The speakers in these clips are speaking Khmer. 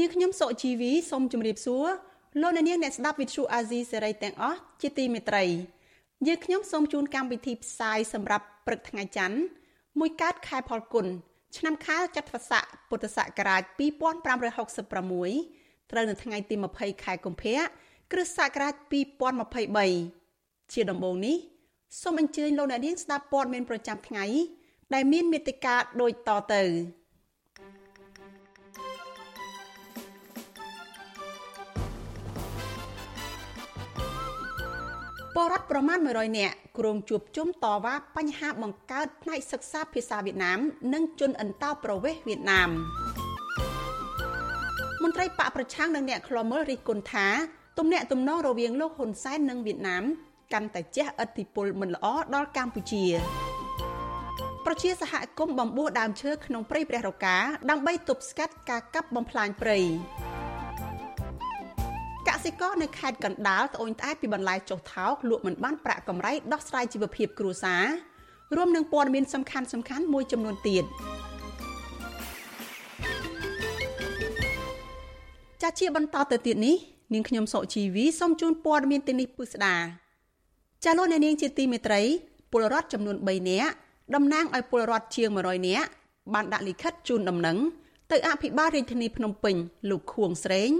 នាងខ្ញុំសុជីវីសូមជម្រាបសួរលោកអ្នកនាងអ្នកស្ដាប់ Vuthu Azizi Serai ទាំងអស់ជាទីមេត្រីយើងខ្ញុំសូមជូនកម្មវិធីផ្សាយសម្រាប់ព្រឹកថ្ងៃច័ន្ទមួយកើតខែផលគុណឆ្នាំខាលចត្វាស័កពុទ្ធសករាជ2566ត្រូវនៅថ្ងៃទី20ខែកុម្ភៈគ្រិស្តសករាជ2023ជាដំបូងនេះសូមអញ្ជើញលោកអ្នកនាងស្ដាប់ព័ត៌មានប្រចាំថ្ងៃដែលមានមេត្តាដូចតទៅ បរដ្ឋប្រមាណ100នាក់គ្រងជួបជុំតវ៉ាបញ្ហាបង្កើតផ្នែកសិក្សាភាសាវៀតណាម និងជនអន្តោប្រវេសន៍វៀតណាមមន្ត្រីបកប្រឆាំងនិងអ្នកខ្លាំមើលរិះគន់ថាទំនាក់ទំនងរវាងលោកហ៊ុនសែននិងវៀតណាមកាន់តែជះឥទ្ធិពលមិនល្អដល់កម្ពុជាប្រជាសហគមន៍បំពោះដើមឈើក្នុងព្រៃព្រះរកាដើម្បីទប់ស្កាត់ការកាប់បំផ្លាញព្រៃក សិករនៅខេត្តកណ្ដាលត្អូញត្អែពីបន្លែចុះថោកលក់មិនបានប្រាក់កម្រៃដោះស្រាយជីវភាពគ្រួសាររួមនឹងព័ត៌មានសំខាន់សំខាន់មួយចំនួនទៀតចាជាបន្តទៅទៀតនេះនាងខ្ញុំសុជីវីសូមជូនព័ត៌មានទីនេះពិស្ដាចាលោកអ្នកនាងជាទីមេត្រីពលរដ្ឋចំនួន3នាក់តំណាងឲ្យពលរដ្ឋជាង100នាក់បានដាក់លិខិតជូនដំណឹងទៅអភិបាលរាជធានីភ្នំពេញលោកខួងស្រេង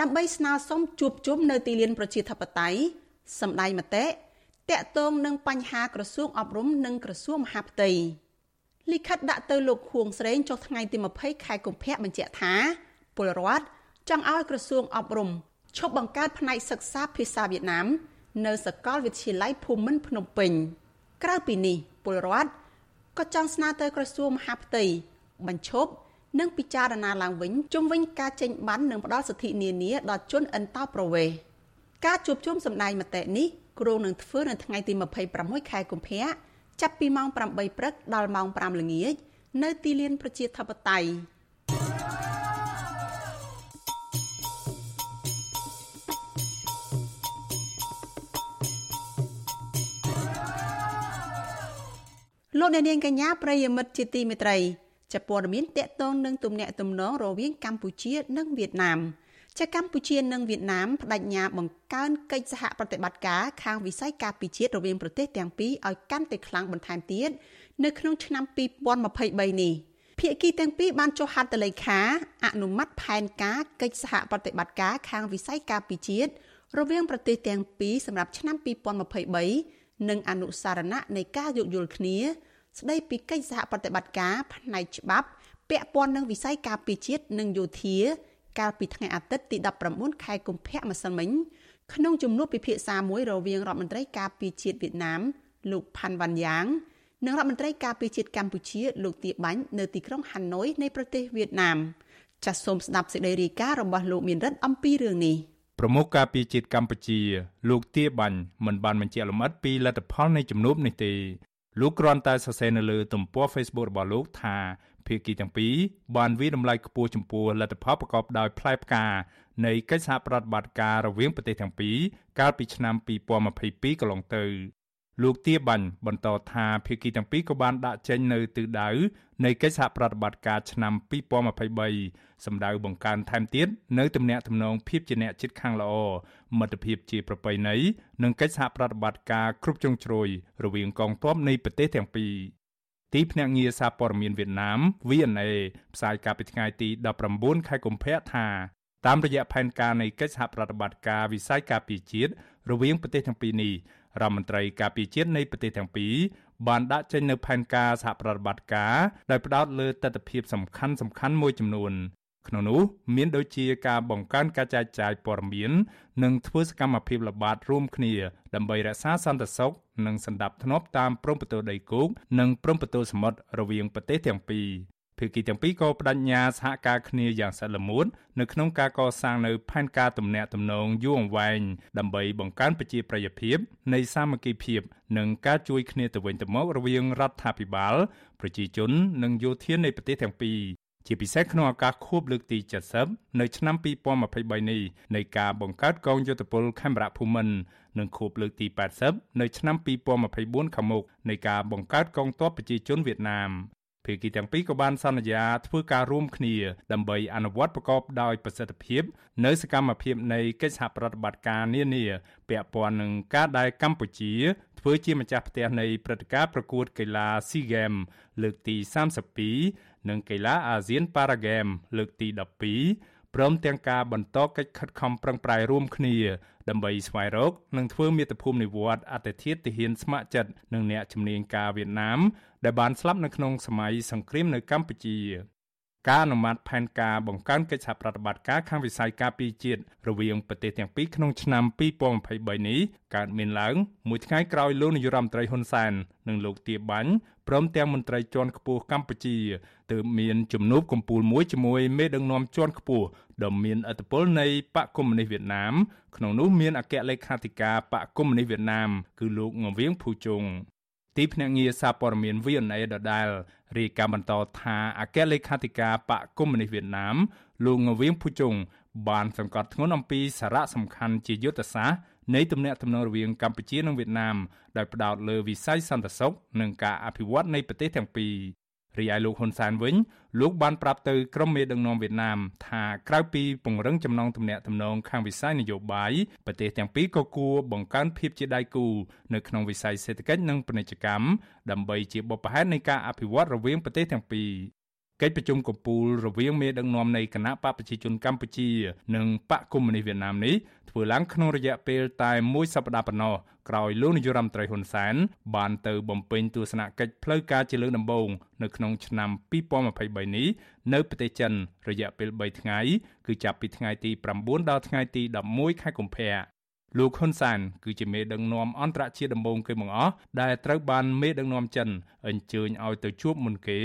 ដើម្បីស្នើសុំជួបជុំនៅទីលានប្រជាធិបតេយ្យសម្ដែងមតិតាក់ទងនឹងបញ្ហាក្រសួងអប់រំនិងក្រសួងមហាផ្ទៃលិខិតដាក់ទៅលោកខួងស្រេងចុះថ្ងៃទី20ខែកុម្ភៈបញ្ជាក់ថាពលរដ្ឋចង់ឲ្យក្រសួងអប់រំឈប់បង្កើតផ្នែកសិក្សាភាសាវៀតណាម នៅសាកលវិទ្យាល័យភូមិន្ទភ្នំពេញ ក្រៅពីនេះពលរដ្ឋក៏ចង់ស្នើទៅក្រសួងមហាផ្ទៃបញ្ឈប់ និងពិចារណាឡើងវិញជុំវិញការចេញបាននិងផ្ដល់សិទ្ធិនានាដល់ជនអន្តោប្រវេសន៍ការជួបជុំសម្ដែងមតិនេះគ្រោងនឹងធ្វើនៅថ្ងៃទី26ខែកុម្ភៈចាប់ពីម៉ោង8ព្រឹកដល់ម៉ោង5ល្ងាចនៅទីលានប្រជាធិបតេយ្យលោកអ្នកនាងកញ្ញាប្រិយមិត្តជាទីមេត្រី ជាព័ត៌មានតកតងនឹងទំនាក់ទំនងរវាងកម្ពុជា និងវៀតណាមចាកម្ពុជានិងវៀតណាមបដិញ្ញាបង្កើនកិច្ចសហប្រតិបត្តិការខាងវិស័យការពារជាតិរវាងប្រទេសទាំងពីរឲ្យកាន់តែខ្លាំងបន្ថែមទៀតនៅក្នុងឆ្នាំ2023នេះភាគីទាំងពីរបានចុះហត្ថលេខាអនុម័តផែនការកិច្ចសហប្រតិបត្តិការខាងវិស័យការពារជាតិរវាងប្រទេសទាំងពីរសម្រាប់ឆ្នាំ2023និងអនុសារណៈនៃការយោគយល់គ្នា ស្ដីពីកិច្ចសហប្រតិបត្តិការផ្នែកច្បាប់ ពាក់ព័ន្ធនឹងវិស័យការពារជាតិនិងយោធា កាលពីថ្ងៃអាទិត្យទី19ខែកុម្ភៈម្សិលមិញក្នុងជំនួបពិភាក្សាមួយរវាងរដ្ឋមន្ត្រីការពារជាតិវៀតណាមលោកផាន់វ៉ាន់យ៉ាងនិងរដ្ឋមន្ត្រីការពារជាតិកម្ពុជាលោកទាបាញ់នៅទីក្រុងហាណូយនៃប្រទេសវៀតណាមចាសសូមស្ដាប់សេចក្តីរាយការណ៍របស់លោកមានរិទ្ធអំពីរឿងនេះប្រមុខការពារជាតិកម្ពុជា លោកទាបាញ់មិនបានបញ្ជាក់លម្អិតពីលទ្ធផលនៃជំនួបនេះទេ លោកគ្រាន់តែសរសេរនៅលើទំព័រ Facebook របស់លោកថាភាគីទាំងពីរបានវិដំឡៃខ្ពស់ចំពោះលទ្ធផលប្រកបដោយផ្លែផ្កានៃកិច្ចសហប្រតិបត្តិការរវាងប្រទេសទាំងពីរកាលពីឆ្នាំ2022កន្លងទៅ លោកទាបាញ់បន្តថាភាគីទាំងពីរក៏បានដាក់ចេញនៅទិសដៅនៃកិច្ចសហប្រតិបត្តិការឆ្នាំ2023សម្ដៅបង្កើនថែមទៀតនៅទំនាក់ទំនងភាពជាអ្នកជិតខាងល្អមិត្តភាពជាប្រពៃណីនិងកិច្ចសហប្រតិបត្តិការគ្រប់ជ្រុងជ្រោយរវាងកងទ័ពនៃប្រទេសទាំងពីរទីភ្នាក់ងារសារព័ត៌មានវៀតណាម VNA ផ្សាយកាលពីថ្ងៃទី19ខែកុម្ភៈថាតាមរយៈផែនការនៃកិច្ចសហប្រតិបត្តិការវិស័យការពារជាតិរវាងប្រទេសទាំងពីរនេះ រដ្ឋមន្ត្រីការពារជាតិនៃប្រទេសទាំងពីរបានដាក់ចេញនូវផែនការសហប្រតិបត្តិការដែលផ្ដោតលើទស្សនវិជ្ជាសំខាន់សំខាន់មួយចំនួនក្នុងនោះមានដូចជាការបង្កើនការចែកចាយព័ត៌មាន និងធ្វើសកម្មភាពល្បាតរួមគ្នាដើម្បីរក្សាសន្តិសុខនិងសន្តិភាពតាមព្រំប្រទល់ដីគោកនិងព្រំប្រទល់សមុទ្ររវាងប្រទេសទាំងពីរ ភាគីទាំងពីរក៏បដិញ្ញាសហការគ្នាយ៉ាងស្អិតល្មួតនៅក្នុងការកសាងនៅផែនការទំនាក់ទំនងយូរអង្វែងដើម្បីបង្កើនប្រជាប្រិយភាពនៃសាមគ្គីភាព និងការជួយគ្នាទៅវិញទៅមករវាងរដ្ឋាភិបាល ប្រជាជននិងយោធានៃប្រទេសទាំងពីរជាពិសេសក្នុងឱកាសខួបលើកទី70នៅឆ្នាំ2023នេះនៃការបង្កើតកងយោធពលខេមរៈភូមិន្ទនិងខួបលើកទី80នៅឆ្នាំ2024ខាងមុខនៃការបង្កើតកងទ័ពប្រជាជនវៀតណាម ភាគីទាំងពីរក៏បានសន្យាធ្វើការរួមគ្នាដើម្បីអនុវត្តប្រកបដោយប្រសិទ្ធភាពនៅសកម្មភាពនៃកិច្ចសហប្រតិបត្តិការនានាពាក់ព័ន្ធនឹងការដែលកម្ពុជាធ្វើជាម្ចាស់ផ្ទះនៃព្រឹត្តិការណ៍ប្រកួតកីឡា SEA Games លើកទី32និងកីឡា ASEAN Para Games លើកទី12 ព្រមទាំងការបន្តកិច្ចខិតខំប្រឹងប្រែងរួមគ្នាដើម្បីស្វែងរកនិងធ្វើមាតុភូមិនិវត្តន៍អត្តធិធទាហានស្ម័គ្រចិត្តនិងអ្នកជំនាញការវៀតណាមដែលបានស្លាប់នៅក្នុងសម័យសង្គ្រាមនៅកម្ពុជា ការអនុម័តផែនការបង្កើនកិច្ចសហប្រតិបត្តិការខាងវិស័យការពារជាតិរវាងប្រទេសទាំងពីរក្នុងឆ្នាំ2023នេះកើតមានឡើងមួយថ្ងៃក្រោយលោកនាយរដ្ឋមន្ត្រីហ៊ុនសែននិងលោកទាបាញ់ព្រមទាំងមន្ត្រីជាន់ខ្ពស់កម្ពុជាទើបមានជំនួបកំពូលមួយជាមួយមេដឹកនាំជាន់ខ្ពស់ដ៏មានឥទ្ធិពលនៃបកកុម្មុយនីសវៀតណាមក្នុងនោះមានអគ្គលេខាធិការបកកុម្មុយនីសវៀតណាមគឺលោកងវៀងភូជុង ទីភ្នាក់ងារសារព័ត៌មាន VNA ដដែលរាយការណ៍បន្តថាអគ្គលេខាធិការបកកុម្មុយនីសវៀតណាមលោកងវៀងភូជុងបានសង្កត់ធ្ងន់អំពីសារៈសំខាន់ជាយុទ្ធសាស្ត្រនៃទំនាក់ទំនងរវាងកម្ពុជានិងវៀតណាមដោយផ្ដោតលើវិស័យសន្តិសុខនិងការអភិវឌ្ឍនៃប្រទេសទាំងពីរ រីឯលោកហ៊ុនសែនវិញលោកបានប្រាប់ទៅក្រុមមេដឹកនាំវៀតណាមថាក្រៅពីពង្រឹងចំណងទំនាក់ទំនងខាងវិស័យនយោបាយប្រទេសទាំងពីរក៏គួរបង្កើនភាពជាដៃគូនៅក្នុងវិស័យសេដ្ឋកិច្ចនិងពាណិជ្ជកម្មដើម្បីជាបុព្វហេតុនៃការអភិវឌ្ឍរវាងប្រទេសទាំងពីរកិច្ចប្រជុំកំពូលរវាងមេដឹកនាំនៃគណៈបកប្រជាជនកម្ពុជា និងបកកុម្មុយនីសវៀតណាមនេះ ធ្វើឡើងក្នុងរយៈពេលតែមួយសប្តាហ៍ប៉ុណ្ណោះក្រោយលោកនាយរដ្ឋមន្ត្រីហ៊ុនសែនបានទៅបំពេញទស្សនកិច្ចផ្លូវការជាលើកដំបូងនៅក្នុងឆ្នាំ2023នេះនៅប្រទេសចិន រយៈពេល3ថ្ងៃគឺចាប់ពីថ្ងៃទី9ដល់ថ្ងៃទី11ខែកុម្ភៈលោកហ៊ុនសានគឺជាមេដឹកនាំអន្តរជាតិដំបូងគេបង្អស់ដែលត្រូវបានមេដឹកនាំចិនអញ្ជើញឲ្យទៅជួបមុនគេ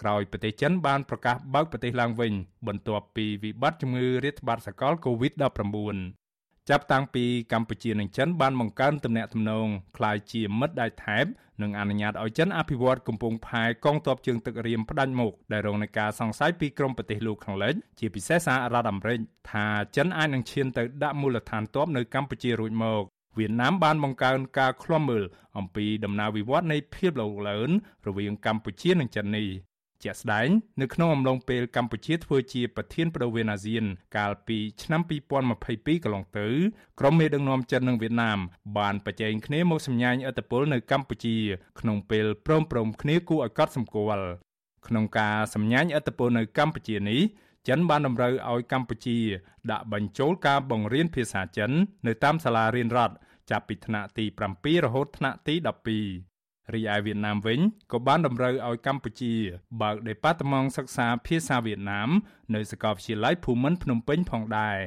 ក្រោយប្រទេសចិនបានប្រកាសបើកប្រទេសឡើងវិញបន្ទាប់ពីវិបត្តិជំងឺរាតត្បាតសកល COVID-19 ចាប់តាំងពីកម្ពុជានិងចិនបានបង្កើនទំនាក់ទំនងคล้ายជាមិត្តដៃថែបនិងអនុញ្ញាតឲ្យចិនអភិវឌ្ឍកំពង់ផែកងទ័ពជើងទឹករៀមផ្ដាច់មុខដែលរងនឹងការសង្ស័យពីក្រមប្រទេសលោកខាងលិចជាពិសេសសហរដ្ឋអាមេរិកថាចិនអាចនឹងឈានទៅដាក់មូលដ្ឋានទ័ពនៅកម្ពុជារួចមកវៀតណាមបានបង្កើនការឃ្លាំមើលអំពីដំណើរវិវត្តនៃភាពលោលឿនរវាងកម្ពុជានិងចិននេះ ជាក់ស្ដែងនៅក្នុងអំឡុងពេលកម្ពុជាធ្វើជាប្រធានបដូវអាស៊ាន កាលពីឆ្នាំ2022កន្លងទៅក្រុមមេដឹកនាំចិននិងវៀតណាមបានប្រជែងគ្នាមកសម្ញែងឥទ្ធិពលនៅកម្ពុជា ក្នុងពេលព្រមព្រំគ្នាគួរឲ្យកត់សម្គាល់ក្នុងការសម្ញែងឥទ្ធិពលនៅកម្ពុជានេះចិនបានតម្រូវឲ្យកម្ពុជា ដាក់បញ្ចូលការបង្រៀនភាសាចិន នៅតាមសាលារៀនរដ្ឋចាប់ពីថ្នាក់ទី7រហូតថ្នាក់ទី12 រីឯវៀតណាមវិញក៏បានតម្រូវឲ្យកម្ពុជា បើកដេប៉ាតឺម៉ង់សិក្សាភាសាវៀតណាម នៅសាកលវិទ្យាល័យភូមិន្ទភ្នំពេញផងដែរ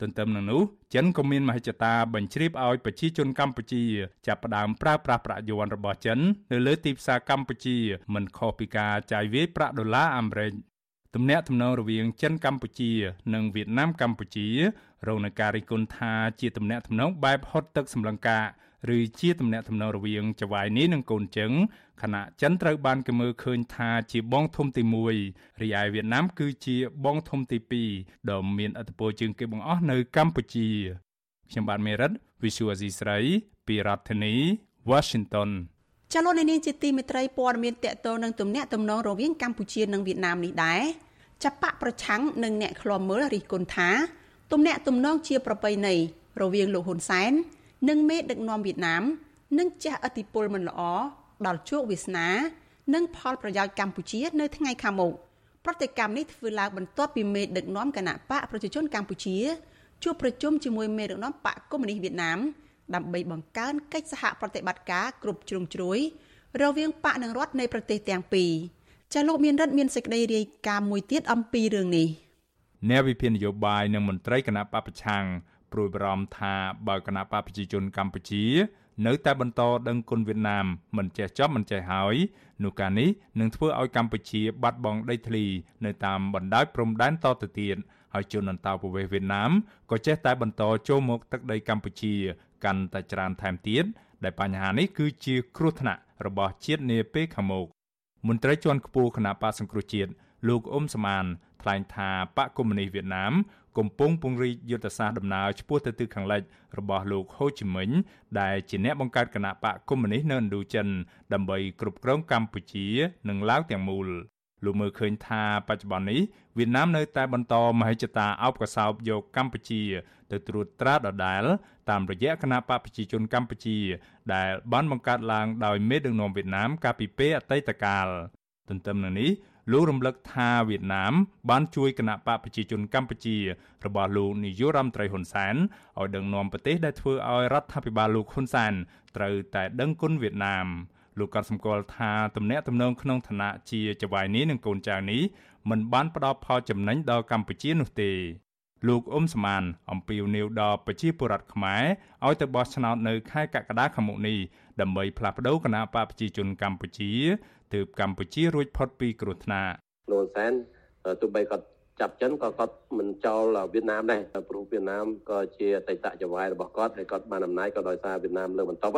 ទន្ទឹមនឹងនោះចិនក៏មានមហិច្ឆតាបញ្ជ្រាបឲ្យប្រជាជនកម្ពុជាចាប់ផ្ដើមប្រើប្រាស់ប្រាក់យួនរបស់ចិននៅលើទីផ្សារកម្ពុជា មិនខុសពីការចាយវាយប្រាក់ដុល្លារអាមេរិកទំនាក់ទំនងរវាងចិនកម្ពុជា និងវៀតណាមកម្ពុជារងនឹងការរិះគន់ថាជាទំនាក់ទំនងបែបហត់ទឹកសម្លឹងការ ឬជាទំនាក់ទំនងរវាងចៅហ្វាយនេះនិងកូនចឹងខណៈចិនត្រូវបានគេមើលឃើញថាជាបងធំទី1រីឯវៀតណាមគឺជាបងធំទី2ដ៏មានឥទ្ធិពលជាងគេបង្អស់នៅកម្ពុជាខ្ញុំបាទមេរិត Visual Asia ស្រីពីរដ្ឋធានី Washington ចលនានាងជាទីមេត្រីព័ត៌មានតកតនឹងទំនាក់ទំនងរវាងកម្ពុជានិងវៀតណាមនេះដែរចាប់បកប្រឆាំងនិងអ្នកឃ្លាំមើលរិះគន់ថាទំនាក់ទំនងជាប្រពៃណីរវាងលោកហ៊ុនសែន និងមេដឹកនាំវៀតណាមនឹងជះឥទ្ធិពលមិនល្អដល់ជោគវាសនា និងផលប្រយោជន៍កម្ពុជានៅថ្ងៃខាងមុខប្រតិកម្មនេះធ្វើឡើងបន្ទាប់ពីមេដឹកនាំគណៈបកប្រជាជនកម្ពុជាជួបប្រជុំជាមួយមេដឹកនាំបកកុម្មុយនីសវៀតណាមដើម្បីបង្កើនកិច្ចសហប្រតិបត្តិការគ្រប់ជ្រុងជ្រោយរវាងបកនិងរដ្ឋនៃប្រទេសទាំងពីរចាលោកមានរដ្ឋមានសេចក្តីរាយការណ៍មួយទៀតអំពីរឿងនេះអ្នកវិភាគនយោបាយនិងមន្ត្រីគណៈបពប្រឆាំង ព្រួយបារម្ភថាបើគណៈបកប្រជាជនកម្ពុជា នៅតែបន្តដឹងគុណវៀតណាមមិនចេះចប់មិនចេះហើយនោះការនេះនឹងធ្វើឲ្យកម្ពុជាបាត់បង់ដីធ្លី នៅតាមបណ្ដោយព្រំដែនតទៅទៀតហើយជនអន្តោប្រវេសន៍វៀតណាមក៏ចេះតែបន្តចូលមកទឹកដីកម្ពុជា កាន់តែច្រើនថែមទៀតដែលបញ្ហានេះគឺជាគ្រោះថ្នាក់របស់ជាតិនាពេលខាងមុខមន្ត្រីជាន់ខ្ពស់គណៈបកសង្គ្រោះជាតិលោកអ៊ុំសមានថ្លែងថាបកកុម្មុយនីសវៀតណាម កំពុងពង្រីកយុទ្ធសាស្ត្រដំណើរឆ្ពោះទៅទិសខាងលិចរបស់លោកហូជីមិញដែលជាអ្នកបង្កើតគណៈបកកុម្មុយនីសនៅឥណ្ឌូចិនដើម្បីគ្រប់គ្រងកម្ពុជា និងឡាវទាំងមូលលោកមើលឃើញថាបច្ចុប្បន្ននេះវៀតណាមនៅតែបន្តមហិច្ឆតាអោបកសោបយកកម្ពុជា ទៅត្រួតត្រាដដែលតាមរយៈគណៈបកប្រជាជនកម្ពុជា ដែលបានបង្កើតឡើងដោយមេដឹកនាំវៀតណាមកាលពីពេលអតីតកាលទន្ទឹមនឹងនេះ លោករំលឹកថាវៀតណាម បានជួយគណៈបកប្រជាជនកម្ពុជារបស់លោកនាយករដ្ឋមន្ត្រីហ៊ុនសែនឲ្យដឹកនាំប្រទេសដែលធ្វើឲ្យរដ្ឋាភិបាលលោកហ៊ុនសែនត្រូវតែដឹងគុណវៀតណាមលោកក៏សម្គាល់ថាទំនាក់ទំនងក្នុងឋានៈជាចៅហ្វាយនេះនឹងកូនចៅនេះមិនបានផ្ដល់ផលចំណេញដល់កម្ពុជានោះទេ លោកអ៊ុំសមានអំពីវនីវដល់ប្រជាពលរដ្ឋខ្មែរឲ្យទៅបោះឆ្នោតនៅខែកក្កដាខាងមុខនេះដើម្បីផ្លាស់ប្តូរគណៈបកប្រជាជនកម្ពុជាទើបកម្ពុជារួចផុតពីគ្រោះថ្នាក់លោកសែនទោះបីគាត់ចាប់ចិនក៏គាត់មិនចោលវៀតណាមដែរព្រោះវៀតណាមក៏ជាអតីតចៅហ្វាយរបស់គាត់ហើយគាត់បានអំណាចក៏ដោយសារវៀតណាមលើបន្ទប់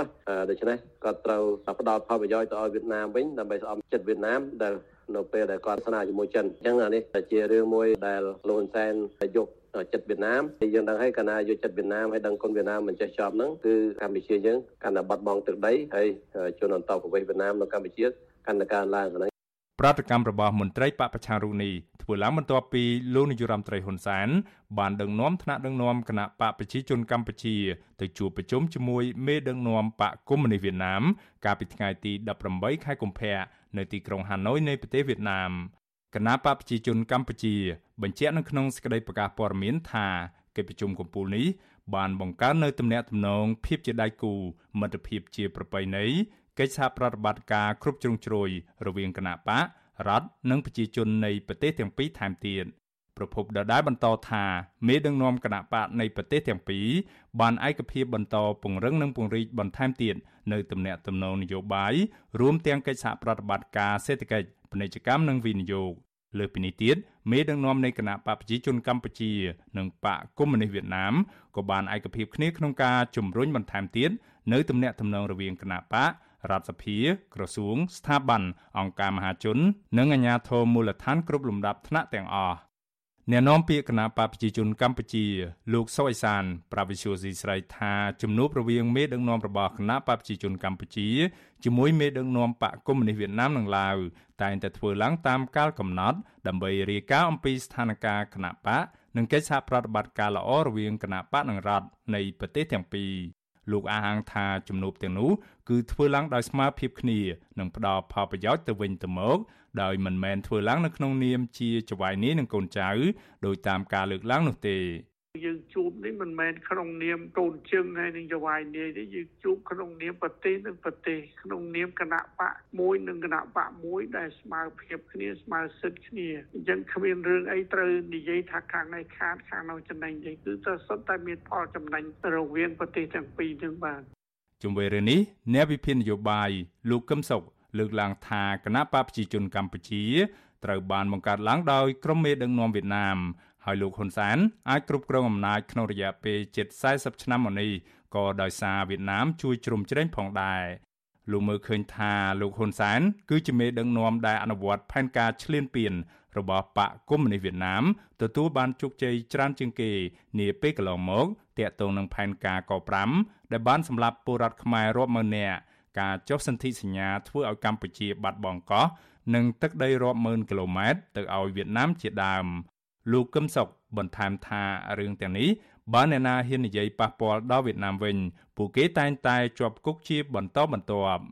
ដូច្នេះគាត់ត្រូវផ្ដល់ផលប្រយោជន៍ទៅឲ្យវៀតណាមវិញដើម្បីស្អប់ចិត្តវៀតណាមដែលនៅពេលដែលគាត់ស្នាជាមួយចិនអញ្ចឹងអានេះជារឿងមួយដែលលោកហ៊ុនសែនយក ចិត្តវៀតណាមយើងដឹងហើយកាលណាយកចិត្តវៀតណាមហើយដឹងគុណវៀតណាមមិនចេះចប់ហ្នឹងគឺកម្ពុជាយើងកាន់តែបាត់បង់ទឹកដីហើយជនអន្តោប្រវេសន៍វៀតណាមនៅកម្ពុជាកាន់តែកើនឡើងហ្នឹងប្រតិកម្មរបស់មន្ត្រីបពប្រឆាំងរូនីធ្វើឡើងបន្ទាប់ពីលោកនាយរដ្ឋមន្ត្រីហ៊ុនសែនបានដឹកនាំថ្នាក់ដឹកនាំគណៈបកប្រជាជនកម្ពុជា ទៅជួបប្រជុំជាមួយមេដឹកនាំបកកុម្មុយនីសវៀតណាម កាលពីថ្ងៃទី18ខែកុម្ភៈនៅទីក្រុងហាណូយនៃប្រទេសវៀតណាម គណៈបកប្រជាជនកម្ពុជា បញ្ជាក់នៅក្នុងសេចក្តីប្រកាសព័ត៌មានថាកិច្ចប្រជុំកំពូលនេះបានបង្កើននៅទំនាក់ទំនងភាពជាដៃគូមិត្តភាពជាប្រពៃណីកិច្ចសហប្រតិបត្តិការគ្រប់ជ្រុងជ្រោយរវាងគណៈបករដ្ឋនិងប្រជាជននៃប្រទេសទាំងពីរថែមទៀតប្រពន្ធដដែលបន្តថាមេដឹកនាំគណៈបកនៃប្រទេសទាំងពីរបានឯកភាពបន្តពង្រឹងនិងពង្រីកបន្ថែមទៀតនៅទំនាក់ទំនងនយោបាយរួមទាំងកិច្ចសហប្រតិបត្តិការសេដ្ឋកិច្ច ពាណិជ្ជកម្មនិងវិនិយោគលើពីនេះទៀតមេដឹកនាំនៃគណៈបកប្រជាជនកម្ពុជា និងបកកុម្មុយនីសវៀតណាមក៏បានឯកភាពគ្នាក្នុងការជំរុញបន្ថែមទៀតនៅទំនាក់ទំនងរវាងគណៈបករដ្ឋសភា ក្រសួង ស្ថាប័នអង្គការមហាជន និងអាជ្ញាធរមូលដ្ឋានគ្រប់លំដាប់ថ្នាក់ទាំងអស់ អ្នកនាំពាក្យគណៈបកប្រជាជនកម្ពុជាលោកសុអេសានប្រាវិសុយស៊ីស្រីថាជំនួបរវាងមេដឹកនាំរបស់គណៈបកប្រជាជនកម្ពុជាជាមួយមេដឹកនាំបកកុម្មុយនីសវៀតណាមនិងឡាវតែងតែធ្វើឡើងតាមកាលកំណត់ដើម្បីរាយការណ៍អំពីស្ថានភាពគណៈបកនិងកិច្ចសហប្រតិបត្តិការល្អរវាងគណៈបកនិងរដ្ឋនៃប្រទេសទាំងពីរលោកអះអាងថាជំនួបទាំងនោះគឺធ្វើឡើងដោយស្មារភាពគ្នានិងផ្ដល់ផលប្រយោជន៍ទៅវិញទៅមក ដោយមិនមែនធ្វើឡើងនៅក្នុងនាមជាចៅហ្វាយនេះនិងកូនចៅដោយតាមការលើកឡើងនោះទេយើងជួបនេះមិនមែនក្នុងនាមកូនជើងហើយនឹងចវាយនាយទេយើងជួបក្នុងនាមប្រទេសនិងប្រទេសក្នុងនាមគណៈបកមួយនិងគណៈបកមួយដែលស្មើភាពគ្នាស្មើសិទ្ធិគ្នាអញ្ចឹងគ្មានរឿងអីត្រូវនិយាយថាខាងនេះខាតខាងនោះចំណេញទេគឺតែសុទ្ធតែមានផលចំណេញរវាងប្រទេសទាំងពីរនឹងបាទជុំវិញរឿងនេះអ្នកវិភាគនយោបាយលោកកឹមសុខ លើកឡើងថាគណៈបកប្រជាជនកម្ពុជាត្រូវបានបង្កើតឡើងដោយក្រុមមេដឹកនាំវៀតណាមហើយលោកហ៊ុនសែនអាចគ្រប់គ្រងអំណាចក្នុងរយៈពេលជិត40ឆ្នាំមកនេះក៏ដោយសារវៀតណាមជួយជ្រោមជ្រែងផងដែរលោកមើលឃើញថាលោកហ៊ុនសែនគឺជាមេដឹកនាំដែលអនុវត្តផែនការឈ្លានពានរបស់បកកុម្មុយនីសវៀតណាមទទួលបានជោគជ័យច្រើនជាងគេនាពេលកន្លងមកទាក់ទងនឹងផែនការក5ដែលបានសម្លាប់ពលរដ្ឋខ្មែររាប់ម៉ឺននាក់ ការចុះសន្ធិសញ្ញាធ្វើឲ្យកម្ពុជាបាត់បង់កោះនិងទឹកដីរាប់ម៉ឺនគីឡូម៉ែត្រទៅឲ្យវៀតណាមជាដើមលោកកឹមសុខបន្ថែមថារឿងទាំងនេះបើអ្នកណាហ៊ាននិយាយប៉ះពាល់ដល់វៀតណាមវិញ ពួកគេតែងតែជាប់គុកជាបន្តបន្ទាប់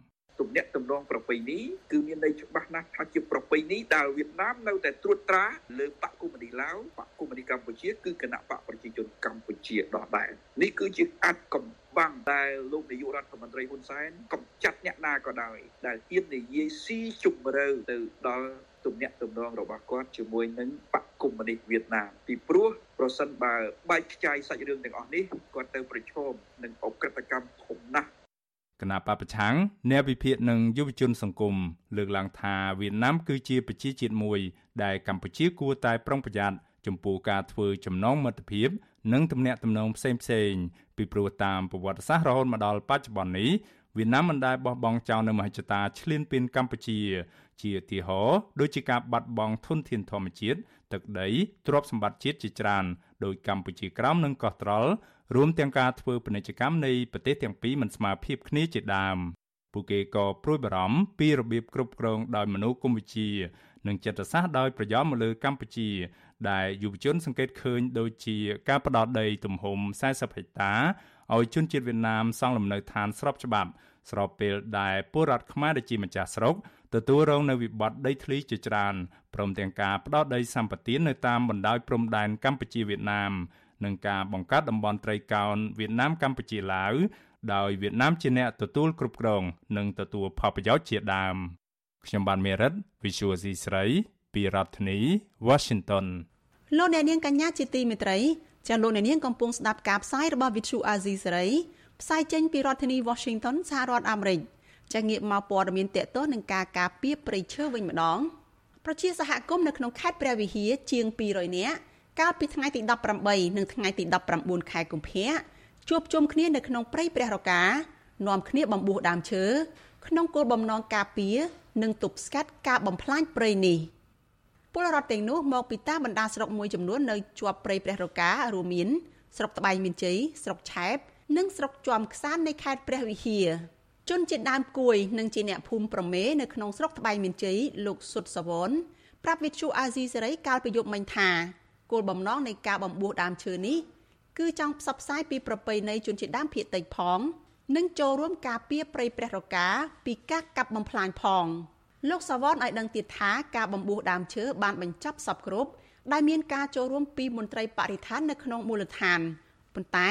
ទំនាក់ទំនងប្រពៃណីគឺមានន័យច្បាស់ណាស់ថាជាប្រពៃណីដែលវៀតណាមនៅតែត្រួតត្រាលើបកកុម្មុយនីឡាវបកកុម្មុយនីកម្ពុជាគឺគណៈបកប្រជាជនកម្ពុជាដដែលនេះគឺជាអាចកំ បាំងដែលលោកនាយករដ្ឋមន្ត្រីហ៊ុនសែនកំចាត់អ្នកណាក៏ដោយដែលហ៊ាននិយាយស៊ីជម្រៅទៅដល់ទំនាក់ទំនងរបស់គាត់ជាមួយនឹងបកកុម្មុយនីសវៀតណាមពីព្រោះប្រសិនបើបែកខ្ចាយសាច់រឿងទាំងអស់នេះគាត់ទៅប្រឈមនឹងអក្រិតកម្មធំណាស់គណៈបពប្រឆាំងអ្នកវិភាគនិងយុវជនសង្គមលើកឡើងថាវៀតណាមគឺជាប្រជាជាតិមួយ ដែលកម្ពុជាគួរតែប្រុងប្រយ័ត្នចំពោះការធ្វើចំណងមិត្តភាព និងទំនាក់ទំនងផ្សេងផ្សេងពីព្រោះតាមប្រវត្តិសាស្ត្ររហូតមកដល់បច្ចុប្បន្ននេះវៀតណាមមិនដែលបោះបង់ចោលនៅមហិច្ឆតាឈ្លានពានកម្ពុជា ជាឧទាហរណ៍ដូចជាការបាត់បង់ធនធានធម្មជាតិទឹកដីទ្រព្យសម្បត្តិជាតិជាច្រើនដោយកម្ពុជាក្រោមនិងកោះត្រល់រួមទាំងការធ្វើពាណិជ្ជកម្មនៃប្រទេសទាំងពីរមិនស្មើភាពគ្នាជាដើមពួកគេក៏ព្រួយបារម្ភពីរបៀបគ្រប់គ្រងដោយមនោគមវិជ្ជានិងចិត្តសាស្ត្រដោយប្រយោលមកលើកម្ពុជា ដែលយុវជន សង្កេតឃើញដូចជាការផ្ដោតដីទំហំ40ហិកតាឲ្យជនជាតិវៀតណាមសង់លំនៅឋានស្របច្បាប់ ស្របពេលដែលពលរដ្ឋខ្មែរដែលជាម្ចាស់ស្រុកទទួលរងនៅវិបត្តិដីធ្លីជាច្រើនព្រមទាំងការផ្ដោតដីសម្បត្តិនៅតាមបណ្ដោយព្រំដែនកម្ពុជាវៀតណាមនិងការបង្កើតតំបន់ត្រីកោណវៀតណាមកម្ពុជាឡាវដោយវៀតណាមជាអ្នកទទួលគ្រប់គ្រង និងទទួលផលប្រយោជន៍ជាដើមខ្ញុំបានមេរិត Visual C ស្រី ពីរដ្ឋធានី Washington លោកអ្នកនាងកញ្ញាជាទីមេត្រីចាលោកអ្នកនាងកំពុងស្ដាប់ការផ្សាយរបស់ Visual Asia សេរីផ្សាយចេញពីរដ្ឋធានី Washington សហរដ្ឋអាមេរិកចាងាកមកព័ត៌មានតកតនឹងការការពារព្រៃឈើវិញម្ដងប្រជាសហគមន៍នៅក្នុងខេត្តព្រះវិហារជាង200នាក់កាលពីថ្ងៃទី18និងថ្ងៃទី19ខែកុម្ភៈជួបជុំគ្នានៅក្នុងព្រៃព្រះរកានាំគ្នាបំពុះដើមឈើក្នុងគោលបំណងការពារនិងទប់ស្កាត់ការបំផ្លាញព្រៃនេះ ពលរដ្ឋទាំងនោះមកពីតាមបណ្ដាស្រុកមួយចំនួននៅជាប់ព្រៃព្រះរការួមមានស្រុកត្បែងមានជ័យស្រុកឆែបនិងស្រុកជាំខ្សាននៃខេត្តព្រះវិហារជនជាដើមគួយនិងជាអ្នកភូមិប្រមេនៅក្នុងស្រុកត្បែងមានជ័យលោកសុតសវនប្រាប់វិទ្យុអាស៊ីសេរីកាលពីយប់មិញថាគោលបំណងនៃការបំពោះដើមឈើនេះគឺចង់ផ្សព្វផ្សាយពីប្រពៃណីជនជាតិដើមភាគតិចផង និងចូលរួមការពារព្រៃព្រះរកាពីការកាប់បំផ្លាញផង លោកសាវនឲ្យដឹងទៀតថាការបំពោះដើមឈើបានបញ្ចប់សពគ្រប់ដែលមានការចូលរួមពីមន្ត្រីបរិស្ថាននៅក្នុងមូលដ្ឋានប៉ុន្តែ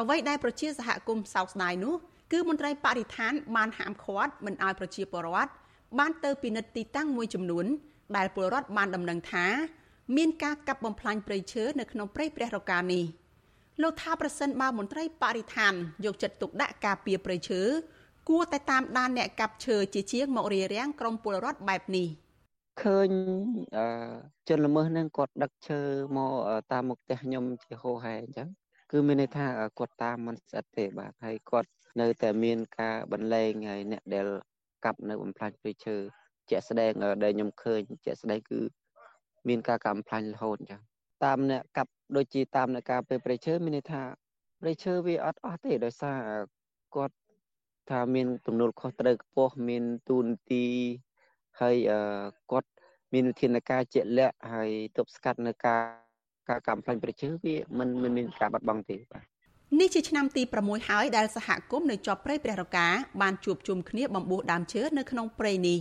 អ្វីដែលប្រជាសហគមន៍សោកស្ដាយនោះគឺមន្ត្រីបរិស្ថានបានហាមឃាត់មិនឲ្យប្រជាពលរដ្ឋបានទៅពិនិត្យទីតាំងមួយចំនួន ដែលពលរដ្ឋបានដំណឹងថា មានការកាប់បំផ្លាញព្រៃឈើនៅក្នុងព្រៃព្រះរកានេះលោកថាប្រសិនបើមន្ត្រីបរិស្ថានយកចិត្តទុកដាក់ការពារព្រៃឈើ គួរតែតាមដានអ្នកកាប់ឈើជាជាងមករារាំងក្រុមពលរដ្ឋបែបនេះឃើញជនល្មើសនឹងគាត់ដឹកឈើមកតាមមុខផ្ទះខ្ញុំជាហោហែអញ្ចឹងគឺមានន័យថាគាត់តាមមិនស្អិតទេបាទហើយគាត់នៅតែមានការបន្លែងហើយអ្នកដែលកាប់នៅបំផ្លាញព្រៃឈើជាក់ស្ដែងដែលខ្ញុំឃើញជាក់ស្ដែងគឺមានការកំផ្លាញ់រហូតអញ្ចឹងតាមអ្នកកាប់ដូចជាតាមអ្នកការពេលព្រៃឈើមានន័យថាព្រៃឈើវាអត់អស់ទេដោយសារគាត់ ថាមានទំនួលខុសត្រូវខ្ពស់មានទូនទីហើយគាត់មានវិធានការជាក់លាក់ហើយទប់ស្កាត់នៅការការកំផ្លាញ់ព្រៃឈើវាមិនមិនមានការបាត់បង់ទេបាទនេះជាឆ្នាំទី6ហើយដែលសហគមន៍នៅជាប់ព្រៃព្រះរកាបានជួបជុំគ្នាបំពោះដើមឈើនៅក្នុងព្រៃនេះ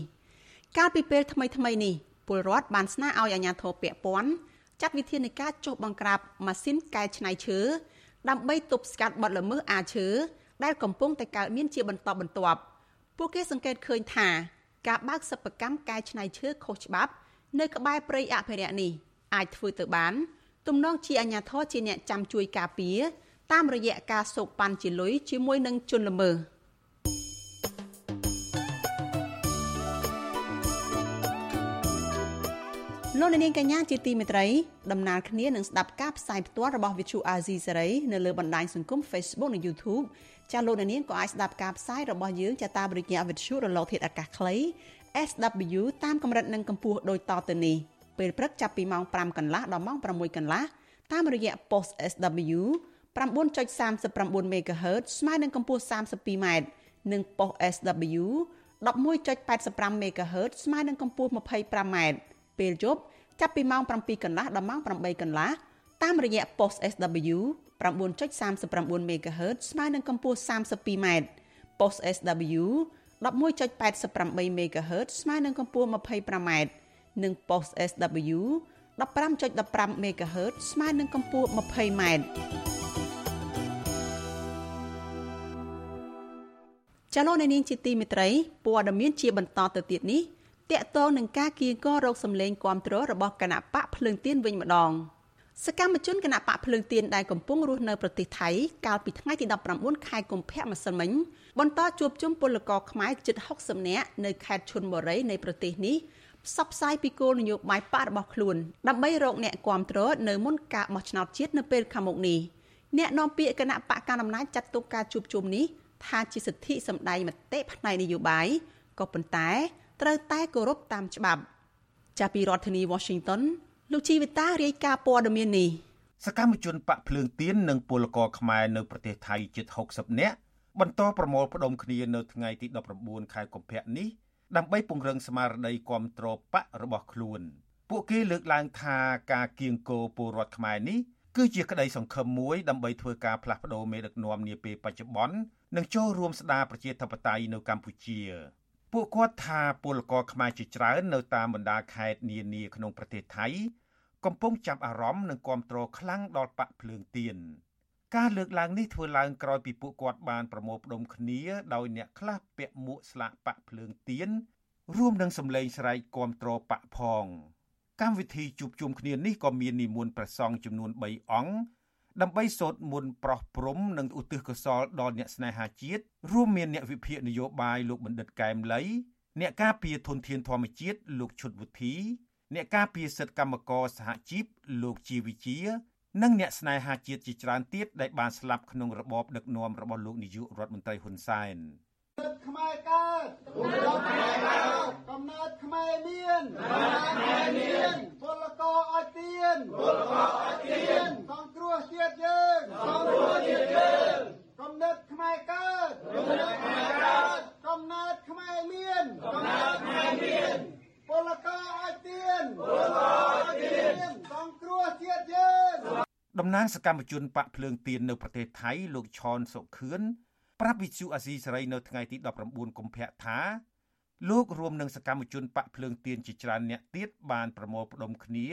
កាលពីពេលថ្មីថ្មីនេះពលរដ្ឋបានស្នើឲ្យអាជ្ញាធរពាក់ព័ន្ធចាត់វិធានការចុះបង្ក្រាបម៉ាស៊ីនកែច្នៃឈើដើម្បីទប់ស្កាត់បទល្មើសអាឈើ ដែលកំពុងតែកើតមានជាបន្តបន្ទាប់ពួកគេសង្កេតឃើញថាការបើកសិប្បកម្មកែច្នៃឈើខុសច្បាប់នៅក្បែរព្រៃអភិរក្សនេះអាចធ្វើទៅបានទំនងជាអាជ្ញាធរជាអ្នកចាំជួយការពារតាមរយៈការសោកប៉ាន់ជាលុយជាមួយនឹងជនល្មើសលោកនាងកញ្ញាជាទីមេត្រីដំណើរគ្នានឹងស្ដាប់ការផ្សាយផ្ទាល់របស់ Vithu Azizi Serai នៅលើបណ្ដាញសង្គម Facebook និង YouTube ចាលោកនាងក៏អាចស្ដាប់ការផ្សាយរបស់យើងចាតាមរយៈ Vithu រលកធាតុអាកាសខ្លី SW តាមកម្រិតនិងកម្ពស់ដូចតទៅនេះពេលព្រឹកចាប់ពីម៉ោង5កន្លះដល់ម៉ោង6កន្លះតាមរយៈ post SW 9.39 MHz ស្មើនឹងកម្ពស់ 32m និង post SW 11.85 MHz ស្មើនឹងកម្ពស់ 25m ពេលយប់ចាប់ពីម៉ោង7កន្លះដល់ម៉ោង8កន្លះតាមរយៈ post SW 9.39 MHz ស្មើនឹងកម្ពស់ 32m post SW 11.88 MHz ស្មើនឹងកម្ពស់ 25m និង post SW 15.15 MHz ស្មើនឹងកម្ពស់ 20m ចលនានាងជាទីមេត្រីព័ត៌មានជាបន្តទៅទៀតនេះតកតងនឹងការគៀងគររោគសម្លេងគាំទ្ររបស់គណៈបកភ្លើងទៀនវិញម្ដង សកម្មជនគណៈបកភ្លើងទៀនដែលកំពុងរស់នៅប្រទេសថៃកាលពីថ្ងៃទី19ខែកុម្ភៈម្សិលមិញបន្តជួបជុំពលករខ្មែរជិត60នាក់នៅខេត្តឈុនបុរីនៃប្រទេសនេះផ្សព្វផ្សាយពីគោលនយោបាយបករបស់ខ្លួនដើម្បីរកអ្នកគាំទ្រនៅមុនការបោះឆ្នោតជាតិនៅពេលខាងមុខនេះអ្នកនាំពាក្យគណៈបកកណ្ដាលអំណាចចាត់ទុកការជួបជុំនេះថាជាសិទ្ធិសម្ដែងមតិផ្នែកនយោបាយក៏ប៉ុន្តែត្រូវតែគោរពតាមច្បាប់ ចាប់ពីរដ្ឋធានី Washington លោកជីវិតារាយការណ៍ព័ត៌មាននេះសកម្មជនបកភ្លើងទៀននិងពលករខ្មែរនៅប្រទេសថៃជិត60នាក់បន្តប្រមូលផ្ដុំគ្នានៅថ្ងៃទី19ខែកុម្ភៈនេះដើម្បីពង្រឹងស្មារតីគាំទ្របករបស់ខ្លួន ពួកគេលើកឡើងថាការគៀងគោពលរដ្ឋខ្មែរនេះគឺជាក្តីសង្ឃឹមមួយដើម្បីធ្វើការផ្លាស់ប្តូរមេដឹកនាំនាពេលបច្ចុប្បន្ននិងចូលរួមស្ដារប្រជាធិបតេយ្យនៅកម្ពុជា ពួកគាត់ថាពលករខ្មែរជាច្រើននៅតាមបណ្ដាខេត្តនានាក្នុងប្រទេសថៃ កំពុងចាប់អារម្មណ៍និងគាំទ្រខ្លាំងដល់បកភ្លើងទៀនការលើកឡើងនេះធ្វើឡើងក្រោយពីពួកគាត់បានប្រមូលផ្ដុំគ្នាដោយអ្នកខ្លះពាក់មួកស្លាកបកភ្លើងទៀនរួមនឹងសម្លេងស្រែកគាំទ្របកផងកម្មវិធីជួបជុំគ្នានេះក៏មាននិមន្តព្រះសង្ឃចំនួន3អង្គ ដើម្បីសូត្រមន្តប្រោះព្រំនិងឧទ្ទិសកុសលដល់អ្នកស្នេហាជាតិរួមមានអ្នកវិភាគនយោបាយលោកបណ្ឌិតកែមលីអ្នកការពារធនធានធម្មជាតិលោកឈុតវុធី អ្នកការពារសិទ្ធិកម្មករសហជីពលោកជីវិជា និងអ្នកស្នេហាជាតិជាច្រើនទៀតដែលបានស្លាប់ក្នុងរបបដឹកនាំរបស់លោកនាយករដ្ឋមន្ត្រីហ៊ុនសែន ខ្មែរកើតកំណើតខ្មែរកើតកំណើតខ្មែរមានកំណើតខ្មែរមានពលករអត់ទៀនពលករអត់ទៀនសង្គ្រោះជាតិយើងសង្គ្រោះជាតិយើងកំណើតខ្មែរកើតកំណើតខ្មែរកើតកំណើតខ្មែរមានកំណើតខ្មែរមានពលករអត់ទៀនពលករអត់ទៀនសង្គ្រោះជាតិយើងតំណាងសកម្មជនបកភ្លើងទៀននៅប្រទេសថៃលោកឈនសុខឿន ប្រាប់វិទ្យុអាស៊ីសេរីនៅថ្ងៃទី19កុម្ភៈថាលោករួមនឹងសកម្មជនបកភ្លើងទៀនជាច្រើនអ្នកទៀតបានប្រមូលផ្ដុំគ្នា